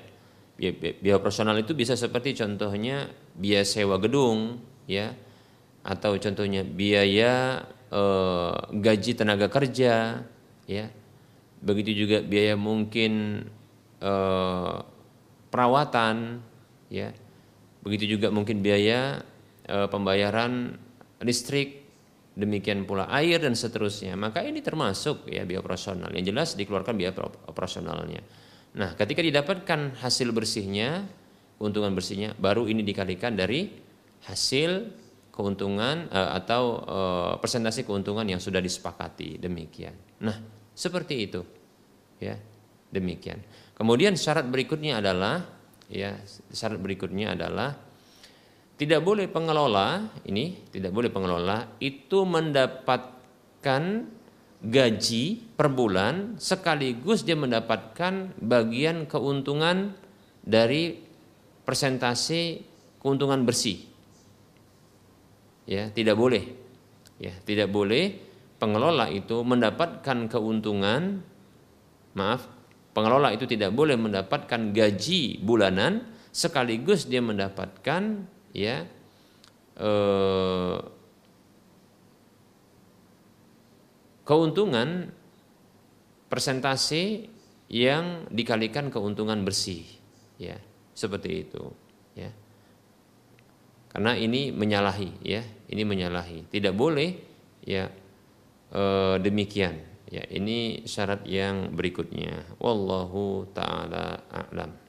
Biaya, operasional itu bisa seperti contohnya biaya sewa gedung, ya. Atau contohnya biaya eh, gaji tenaga kerja, ya. Begitu juga biaya mungkin eh, perawatan, ya. Begitu juga mungkin biaya eh, pembayaran listrik demikian pula air dan seterusnya. Maka ini termasuk ya biaya operasional. Yang jelas dikeluarkan biaya operasionalnya. Nah, ketika didapatkan hasil bersihnya, keuntungan bersihnya, baru ini dikalikan dari hasil keuntungan uh, atau uh, persentase keuntungan yang sudah disepakati. Demikian. Nah, seperti itu. Ya, demikian. Kemudian syarat berikutnya adalah ya, syarat berikutnya adalah tidak boleh pengelola ini tidak boleh pengelola itu mendapatkan gaji per bulan sekaligus dia mendapatkan bagian keuntungan dari persentase keuntungan bersih. Ya, tidak boleh. Ya, tidak boleh pengelola itu mendapatkan keuntungan maaf, pengelola itu tidak boleh mendapatkan gaji bulanan sekaligus dia mendapatkan ya eh, keuntungan persentase yang dikalikan keuntungan bersih ya seperti itu ya. Karena ini menyalahi ya ini menyalahi. Tidak boleh ya e, demikian. Ya ini syarat yang berikutnya. Wallahu taala a'lam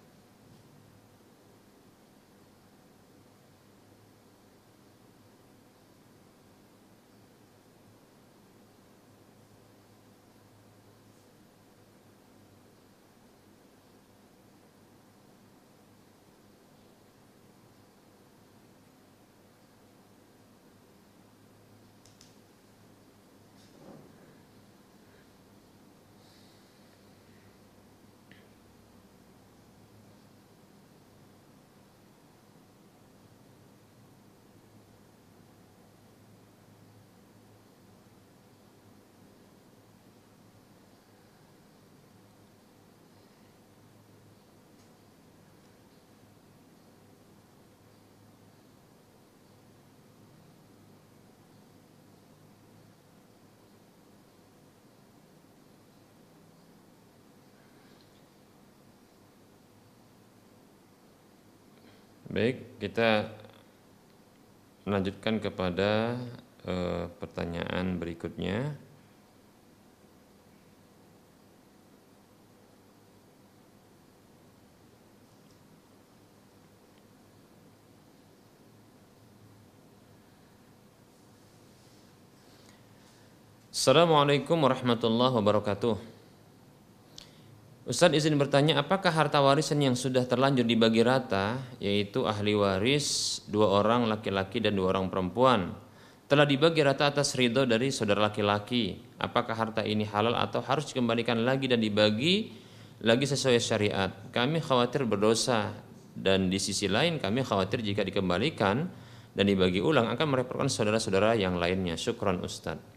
Baik, kita melanjutkan kepada e, pertanyaan berikutnya. Assalamualaikum warahmatullahi wabarakatuh. Ustaz izin bertanya, apakah harta warisan yang sudah terlanjur dibagi rata, yaitu ahli waris dua orang laki-laki dan dua orang perempuan, telah dibagi rata atas ridho dari saudara laki-laki? Apakah harta ini halal atau harus dikembalikan lagi dan dibagi lagi sesuai syariat? Kami khawatir berdosa dan di sisi lain kami khawatir jika dikembalikan dan dibagi ulang akan merepotkan saudara-saudara yang lainnya. Syukran Ustadz.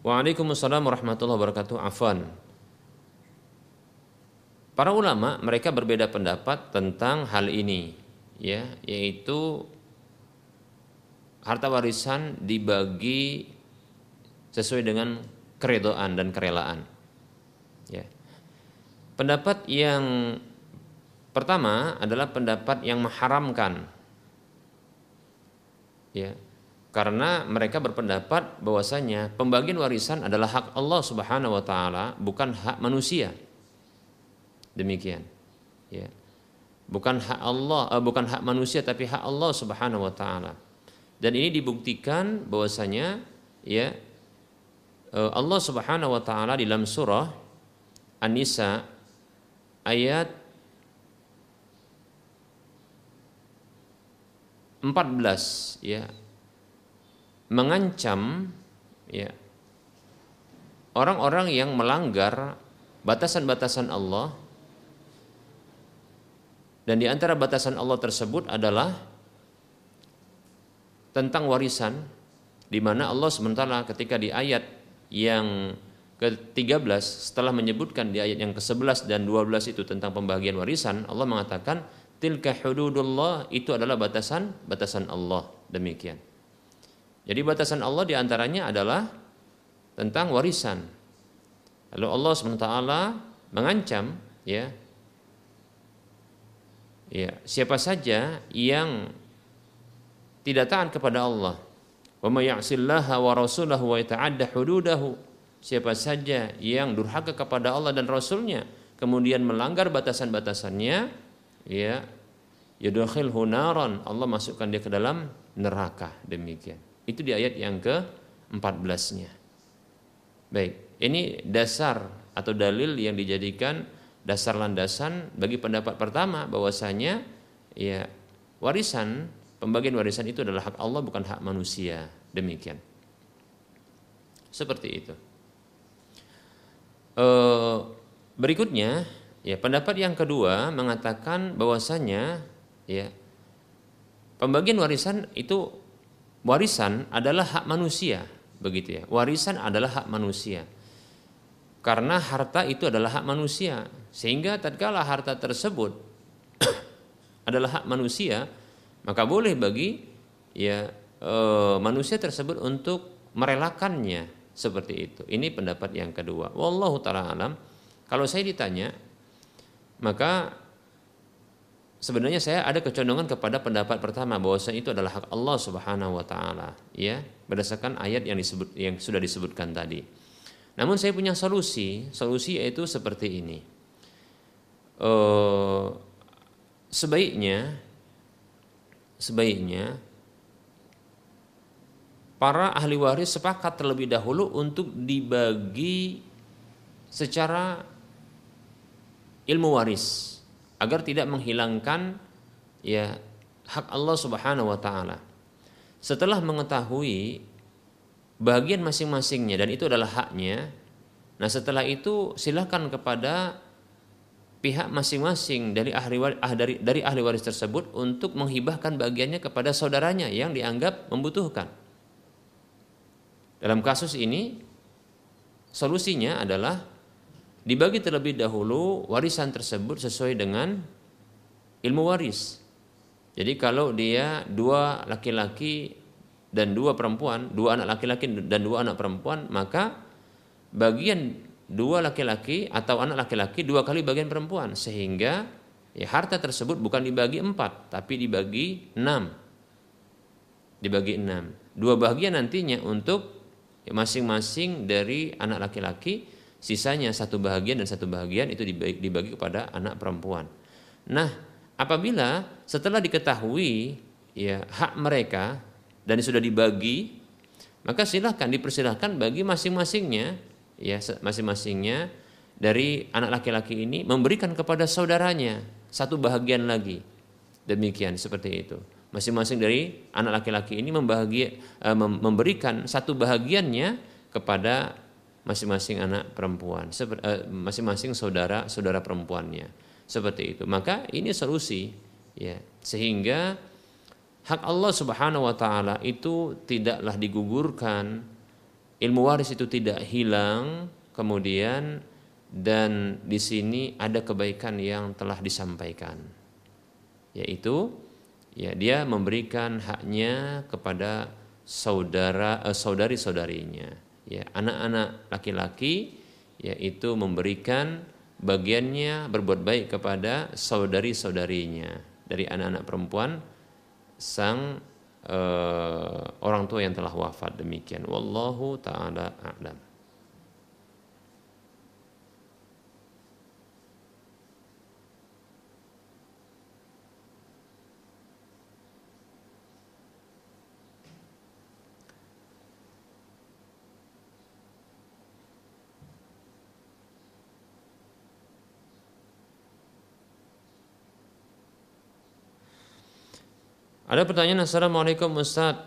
Waalaikumsalam warahmatullahi wabarakatuh. Afan. Para ulama mereka berbeda pendapat tentang hal ini, ya, yaitu harta warisan dibagi sesuai dengan keredoan dan kerelaan. Ya. Pendapat yang pertama adalah pendapat yang mengharamkan ya karena mereka berpendapat bahwasanya pembagian warisan adalah hak Allah Subhanahu wa taala, bukan hak manusia. Demikian. Ya. Bukan hak Allah, uh, bukan hak manusia tapi hak Allah Subhanahu wa taala. Dan ini dibuktikan bahwasanya ya eh, Allah Subhanahu wa taala di dalam surah An-Nisa ayat 14 ya mengancam ya orang-orang yang melanggar batasan-batasan Allah dan di antara batasan Allah tersebut adalah tentang warisan di mana Allah sementara ketika di ayat yang ke-13 setelah menyebutkan di ayat yang ke-11 dan 12 itu tentang pembagian warisan Allah mengatakan tilka hududullah itu adalah batasan batasan Allah demikian. Jadi batasan Allah di antaranya adalah tentang warisan. Lalu Allah SWT mengancam ya. Ya siapa saja yang tidak taat kepada Allah. Siapa saja yang durhaka kepada Allah dan Rasulnya kemudian melanggar batasan-batasannya ya yudkhilhu naran. Allah masukkan dia ke dalam neraka. Demikian itu di ayat yang ke-14-nya. Baik ini dasar atau dalil yang dijadikan dasar landasan bagi pendapat pertama bahwasanya ya warisan pembagian warisan itu adalah hak Allah bukan hak manusia. Demikian. Seperti itu. E, berikutnya ya pendapat yang kedua mengatakan bahwasanya ya pembagian warisan itu warisan adalah hak manusia begitu ya. Warisan adalah hak manusia. Karena harta itu adalah hak manusia. Sehingga tatkala harta tersebut adalah hak manusia maka boleh bagi ya e, manusia tersebut untuk merelakannya seperti itu. Ini pendapat yang kedua. Wallahu taala alam. Kalau saya ditanya maka sebenarnya saya ada kecondongan kepada pendapat pertama bahwasanya itu adalah hak Allah Subhanahu wa taala ya berdasarkan ayat yang disebut yang sudah disebutkan tadi. Namun saya punya solusi, solusi yaitu seperti ini. Uh, sebaiknya sebaiknya para ahli waris sepakat terlebih dahulu untuk dibagi secara ilmu waris agar tidak menghilangkan ya hak Allah Subhanahu wa taala. Setelah mengetahui bagian masing-masingnya dan itu adalah haknya, nah setelah itu silahkan kepada pihak masing-masing dari ahli waris, ah, dari, dari ahli waris tersebut untuk menghibahkan bagiannya kepada saudaranya yang dianggap membutuhkan. Dalam kasus ini solusinya adalah dibagi terlebih dahulu warisan tersebut sesuai dengan ilmu waris. Jadi kalau dia dua laki-laki dan dua perempuan, dua anak laki-laki dan dua anak perempuan, maka bagian dua laki-laki atau anak laki-laki dua kali bagian perempuan. Sehingga ya harta tersebut bukan dibagi empat tapi dibagi enam. Dibagi enam. Dua bagian nantinya untuk masing-masing dari anak laki-laki Sisanya satu bahagian dan satu bahagian itu dibagi, dibagi kepada anak perempuan. Nah, apabila setelah diketahui ya hak mereka dan sudah dibagi, maka silahkan dipersilahkan bagi masing-masingnya ya masing-masingnya dari anak laki-laki ini memberikan kepada saudaranya satu bahagian lagi. Demikian seperti itu. Masing-masing dari anak laki-laki ini membahagi, eh, memberikan satu bahagiannya kepada masing-masing anak perempuan, eh, masing-masing saudara saudara perempuannya. Seperti itu. Maka ini solusi ya. Sehingga hak Allah Subhanahu wa taala itu tidaklah digugurkan, ilmu waris itu tidak hilang, kemudian dan di sini ada kebaikan yang telah disampaikan. Yaitu ya dia memberikan haknya kepada saudara eh, saudari-saudarinya ya anak-anak laki-laki yaitu memberikan bagiannya berbuat baik kepada saudari-saudarinya. Dari anak-anak perempuan sang uh, orang tua yang telah wafat. Demikian. Wallahu taala a'lam Ada pertanyaan Assalamualaikum Ustaz.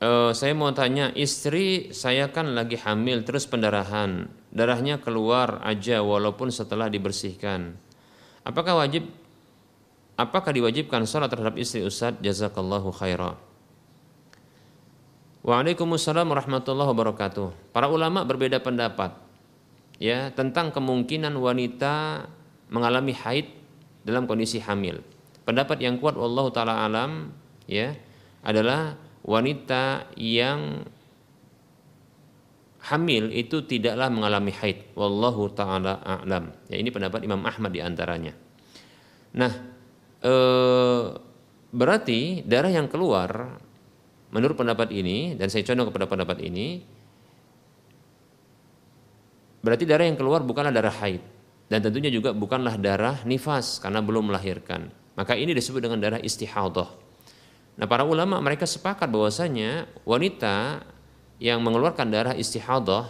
Uh, Saya mau tanya Istri saya kan lagi hamil Terus pendarahan. Darahnya keluar aja walaupun setelah dibersihkan. Apakah wajib Apakah diwajibkan sholat terhadap istri Ustaz? Jazakallahu khairah Waalaikumsalam warahmatullahi wabarakatuh. Para ulama berbeda pendapat ya tentang kemungkinan wanita mengalami haid dalam kondisi hamil. Pendapat yang kuat Allah taala alam ya adalah wanita yang hamil itu tidaklah mengalami haid. Wallahu taala a'lam. Ya ini pendapat Imam Ahmad di antaranya. Nah, eh, berarti darah yang keluar Menurut pendapat ini dan saya condong kepada pendapat ini berarti darah yang keluar bukanlah darah haid dan tentunya juga bukanlah darah nifas karena belum melahirkan. Maka ini disebut dengan darah istihadah. Nah, para ulama mereka sepakat bahwasanya wanita yang mengeluarkan darah istihadah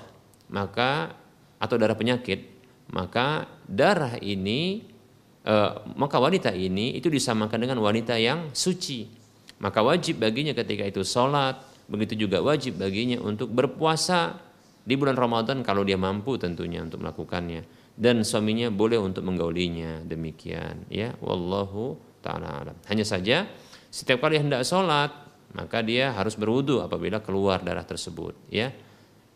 maka atau darah penyakit, maka darah ini eh, maka wanita ini itu disamakan dengan wanita yang suci maka wajib baginya ketika itu sholat, begitu juga wajib baginya untuk berpuasa di bulan Ramadan kalau dia mampu tentunya untuk melakukannya dan suaminya boleh untuk menggaulinya demikian ya wallahu taala alam. Hanya saja setiap kali hendak sholat maka dia harus berwudu apabila keluar darah tersebut ya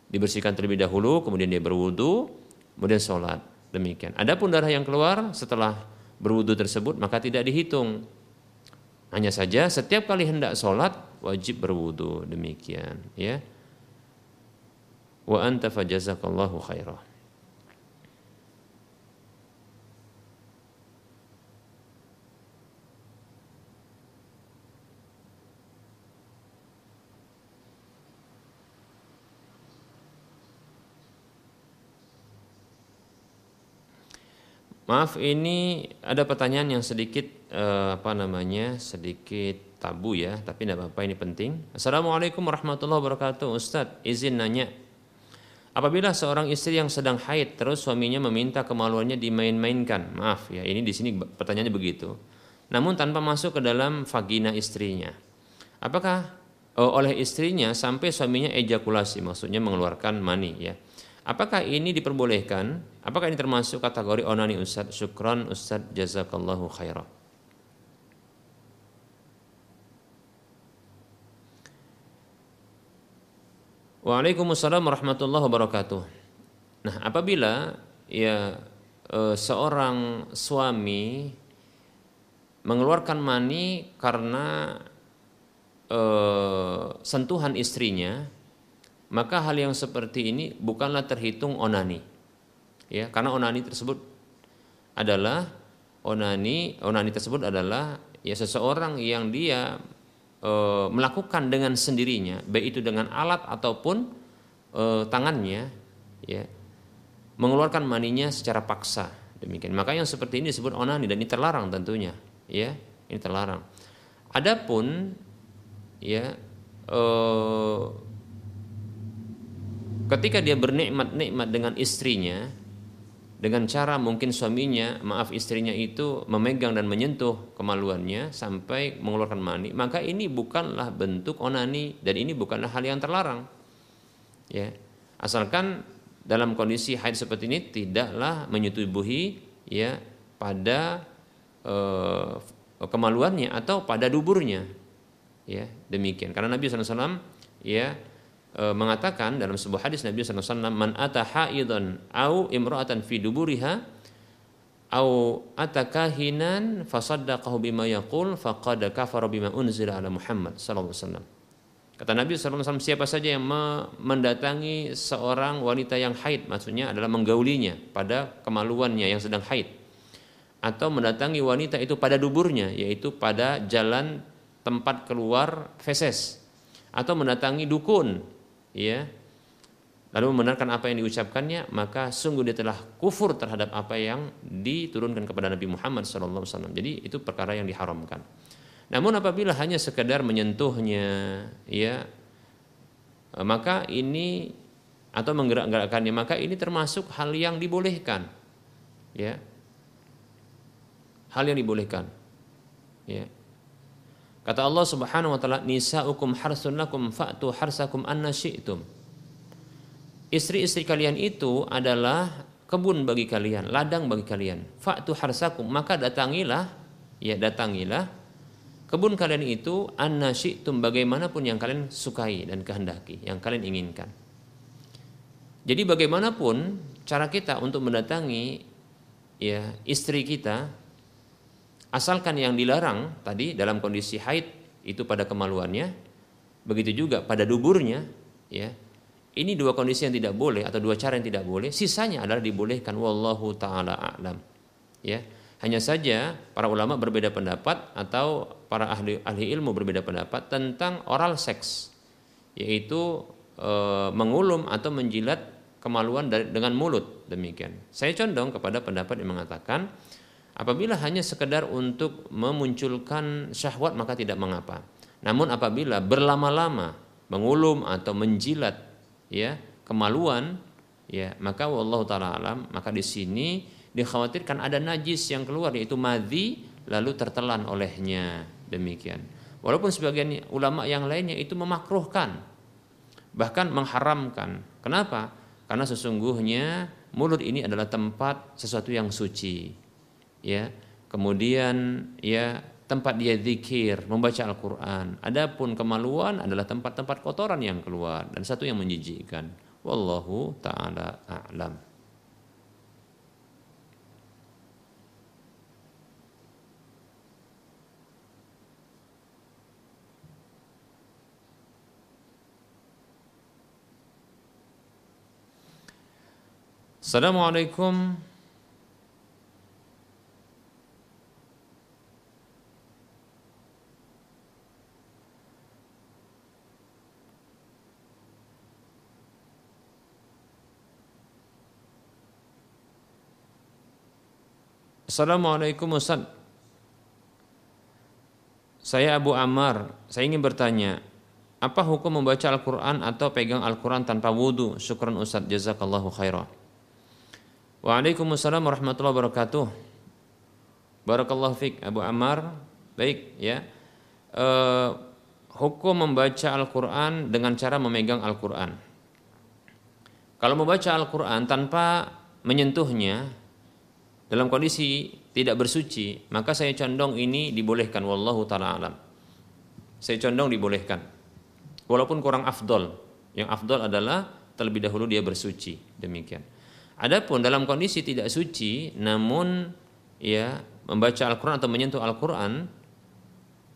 dibersihkan terlebih dahulu kemudian dia berwudu kemudian sholat demikian. Adapun darah yang keluar setelah berwudu tersebut maka tidak dihitung hanya saja setiap kali hendak sholat wajib berwudu demikian ya. Wa anta fajazakallahu khairah. Maaf ini ada pertanyaan yang sedikit eh, apa namanya sedikit tabu ya tapi tidak apa-apa ini penting. Assalamualaikum warahmatullahi wabarakatuh Ustadz izin nanya Apabila seorang istri yang sedang haid terus suaminya meminta kemaluannya dimain-mainkan, maaf ya ini di sini pertanyaannya begitu. Namun tanpa masuk ke dalam vagina istrinya, apakah oh, oleh istrinya sampai suaminya ejakulasi, maksudnya mengeluarkan mani ya? Apakah ini diperbolehkan? Apakah ini termasuk kategori onani Ustaz? Syukran Ustaz jazakallahu khairah. Waalaikumsalam warahmatullahi wabarakatuh. Nah, apabila ya e, seorang suami mengeluarkan mani karena e, sentuhan istrinya, maka hal yang seperti ini bukanlah terhitung onani. Ya, karena onani tersebut adalah onani, onani tersebut adalah ya seseorang yang dia e, melakukan dengan sendirinya, baik itu dengan alat ataupun e, tangannya, ya, mengeluarkan maninya secara paksa. Demikian. Maka yang seperti ini disebut onani dan ini terlarang tentunya, ya, ini terlarang. Adapun ya e, ketika dia bernikmat-nikmat dengan istrinya dengan cara mungkin suaminya maaf istrinya itu memegang dan menyentuh kemaluannya sampai mengeluarkan mani maka ini bukanlah bentuk onani dan ini bukanlah hal yang terlarang. Ya. Asalkan dalam kondisi haid seperti ini tidaklah menyetubuhi ya pada eh, kemaluannya atau pada duburnya. Ya demikian. Karena Nabi SAW ya e, mengatakan dalam sebuah hadis Nabi SAW man ata au imra'atan fi duburiha au atakahinan fasaddaqahu bima yaqul faqad kafara bima unzila ala Muhammad sallallahu alaihi wasallam. Kata Nabi SAW, siapa saja yang mendatangi seorang wanita yang haid, maksudnya adalah menggaulinya pada kemaluannya yang sedang haid. Atau mendatangi wanita itu pada duburnya, yaitu pada jalan tempat keluar feses. Atau mendatangi dukun, ya lalu membenarkan apa yang diucapkannya maka sungguh dia telah kufur terhadap apa yang diturunkan kepada Nabi Muhammad SAW jadi itu perkara yang diharamkan. Namun apabila hanya sekedar menyentuhnya ya maka ini atau menggerak-gerakkannya maka ini termasuk hal yang dibolehkan ya. Hal yang dibolehkan ya Kata Allah Subhanahu wa taala, "Nisa'ukum harsun lakum fa'tu harsakum anna syi'tum." Istri-istri kalian itu adalah kebun bagi kalian, ladang bagi kalian. Fa'tu harsakum, maka datangilah, ya datangilah kebun kalian itu anna syi'tum bagaimanapun yang kalian sukai dan kehendaki, yang kalian inginkan. Jadi bagaimanapun cara kita untuk mendatangi ya istri kita Asalkan yang dilarang tadi dalam kondisi haid itu pada kemaluannya, begitu juga pada duburnya, ya. Ini dua kondisi yang tidak boleh atau dua cara yang tidak boleh, sisanya adalah dibolehkan wallahu taala a'lam. Ya. Hanya saja para ulama berbeda pendapat atau para ahli ahli ilmu berbeda pendapat tentang oral seks, yaitu e, mengulum atau menjilat kemaluan dari, dengan mulut demikian. Saya condong kepada pendapat yang mengatakan Apabila hanya sekedar untuk memunculkan syahwat maka tidak mengapa. Namun apabila berlama-lama mengulum atau menjilat ya kemaluan ya maka wallahu taala alam maka di sini dikhawatirkan ada najis yang keluar yaitu madhi lalu tertelan olehnya demikian. Walaupun sebagian ulama yang lainnya itu memakruhkan bahkan mengharamkan. Kenapa? Karena sesungguhnya mulut ini adalah tempat sesuatu yang suci ya kemudian ya tempat dia zikir membaca Al-Qur'an. Adapun kemaluan adalah tempat-tempat kotoran yang keluar dan satu yang menjijikkan. Wallahu taala a'lam. Assalamualaikum Assalamualaikum Ustaz. Saya Abu Ammar. Saya ingin bertanya Apa hukum membaca Al-Quran atau pegang Al-Quran tanpa wudhu Syukran Ustaz. Jazakallahu khairan. Waalaikumsalam warahmatullahi wabarakatuh. Barakallahu fiqh Abu Ammar. Baik ya. E, Hukum membaca Al-Quran dengan cara memegang Al-Quran. Kalau membaca Al-Quran tanpa menyentuhnya dalam kondisi tidak bersuci, maka saya condong ini dibolehkan wallahu taala alam. Saya condong dibolehkan. Walaupun kurang afdol. Yang afdol adalah terlebih dahulu dia bersuci, demikian. Adapun dalam kondisi tidak suci namun ya membaca Al-Qur'an atau menyentuh Al-Qur'an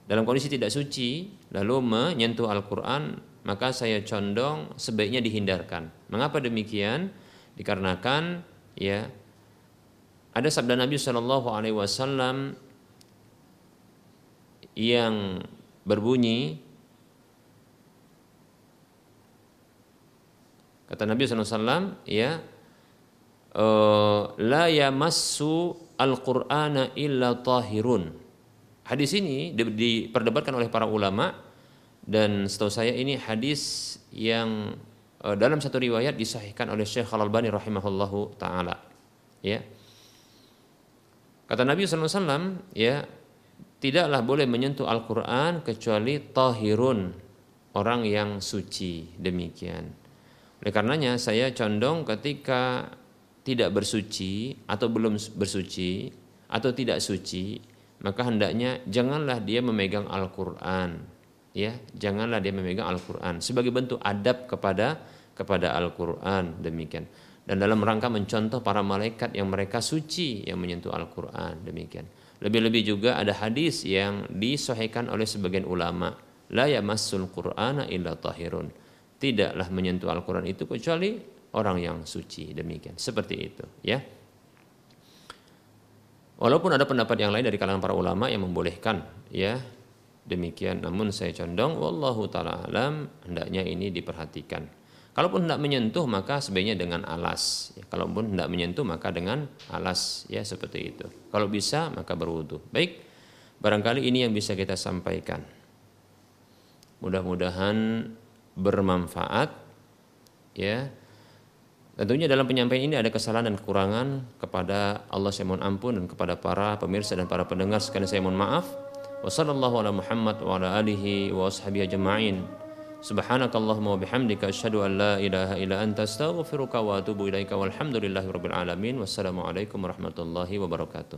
dalam kondisi tidak suci lalu menyentuh Al-Qur'an maka saya condong sebaiknya dihindarkan. Mengapa demikian? Dikarenakan ya ada sabda Nabi Shallallahu Alaihi Wasallam yang berbunyi kata Nabi SAW ya eh, la yamassu al-Qur'ana illa tahirun. Hadis ini diperdebatkan oleh para ulama dan setahu saya ini hadis yang eh, dalam satu riwayat disahihkan oleh Syekh Al-Albani rahimahullahu taala ya Kata Nabi SAW, ya tidaklah boleh menyentuh Al-Quran kecuali tahirun, orang yang suci. Demikian. Oleh karenanya saya condong ketika tidak bersuci atau belum bersuci atau tidak suci, maka hendaknya janganlah dia memegang Al-Quran. Ya, janganlah dia memegang Al-Quran sebagai bentuk adab kepada kepada Al-Quran demikian dan dalam rangka mencontoh para malaikat yang mereka suci yang menyentuh Al-Quran demikian. Lebih-lebih juga ada hadis yang disohhikan oleh sebagian ulama, la yamassul Qur'ana illa tahirun. Tidaklah menyentuh Al-Quran itu kecuali orang yang suci demikian. Seperti itu, ya. Walaupun ada pendapat yang lain dari kalangan para ulama yang membolehkan, ya. Demikian, namun saya condong wallahu taala alam hendaknya ini diperhatikan. Kalaupun tidak menyentuh maka sebaiknya dengan alas. Ya, kalaupun tidak menyentuh maka dengan alas ya seperti itu. Kalau bisa maka berwudu. Baik, barangkali ini yang bisa kita sampaikan. Mudah-mudahan bermanfaat ya. Tentunya dalam penyampaian ini ada kesalahan dan kekurangan kepada Allah saya mohon ampun dan kepada para pemirsa dan para pendengar sekalian saya mohon maaf. Wa sallallahu ala Subhanakallahumma bihamdika asyhadu an la ilaha illa anta astaghfiruka wa atubu ilaika. Wassalamualaikum warahmatullahi wabarakatuh.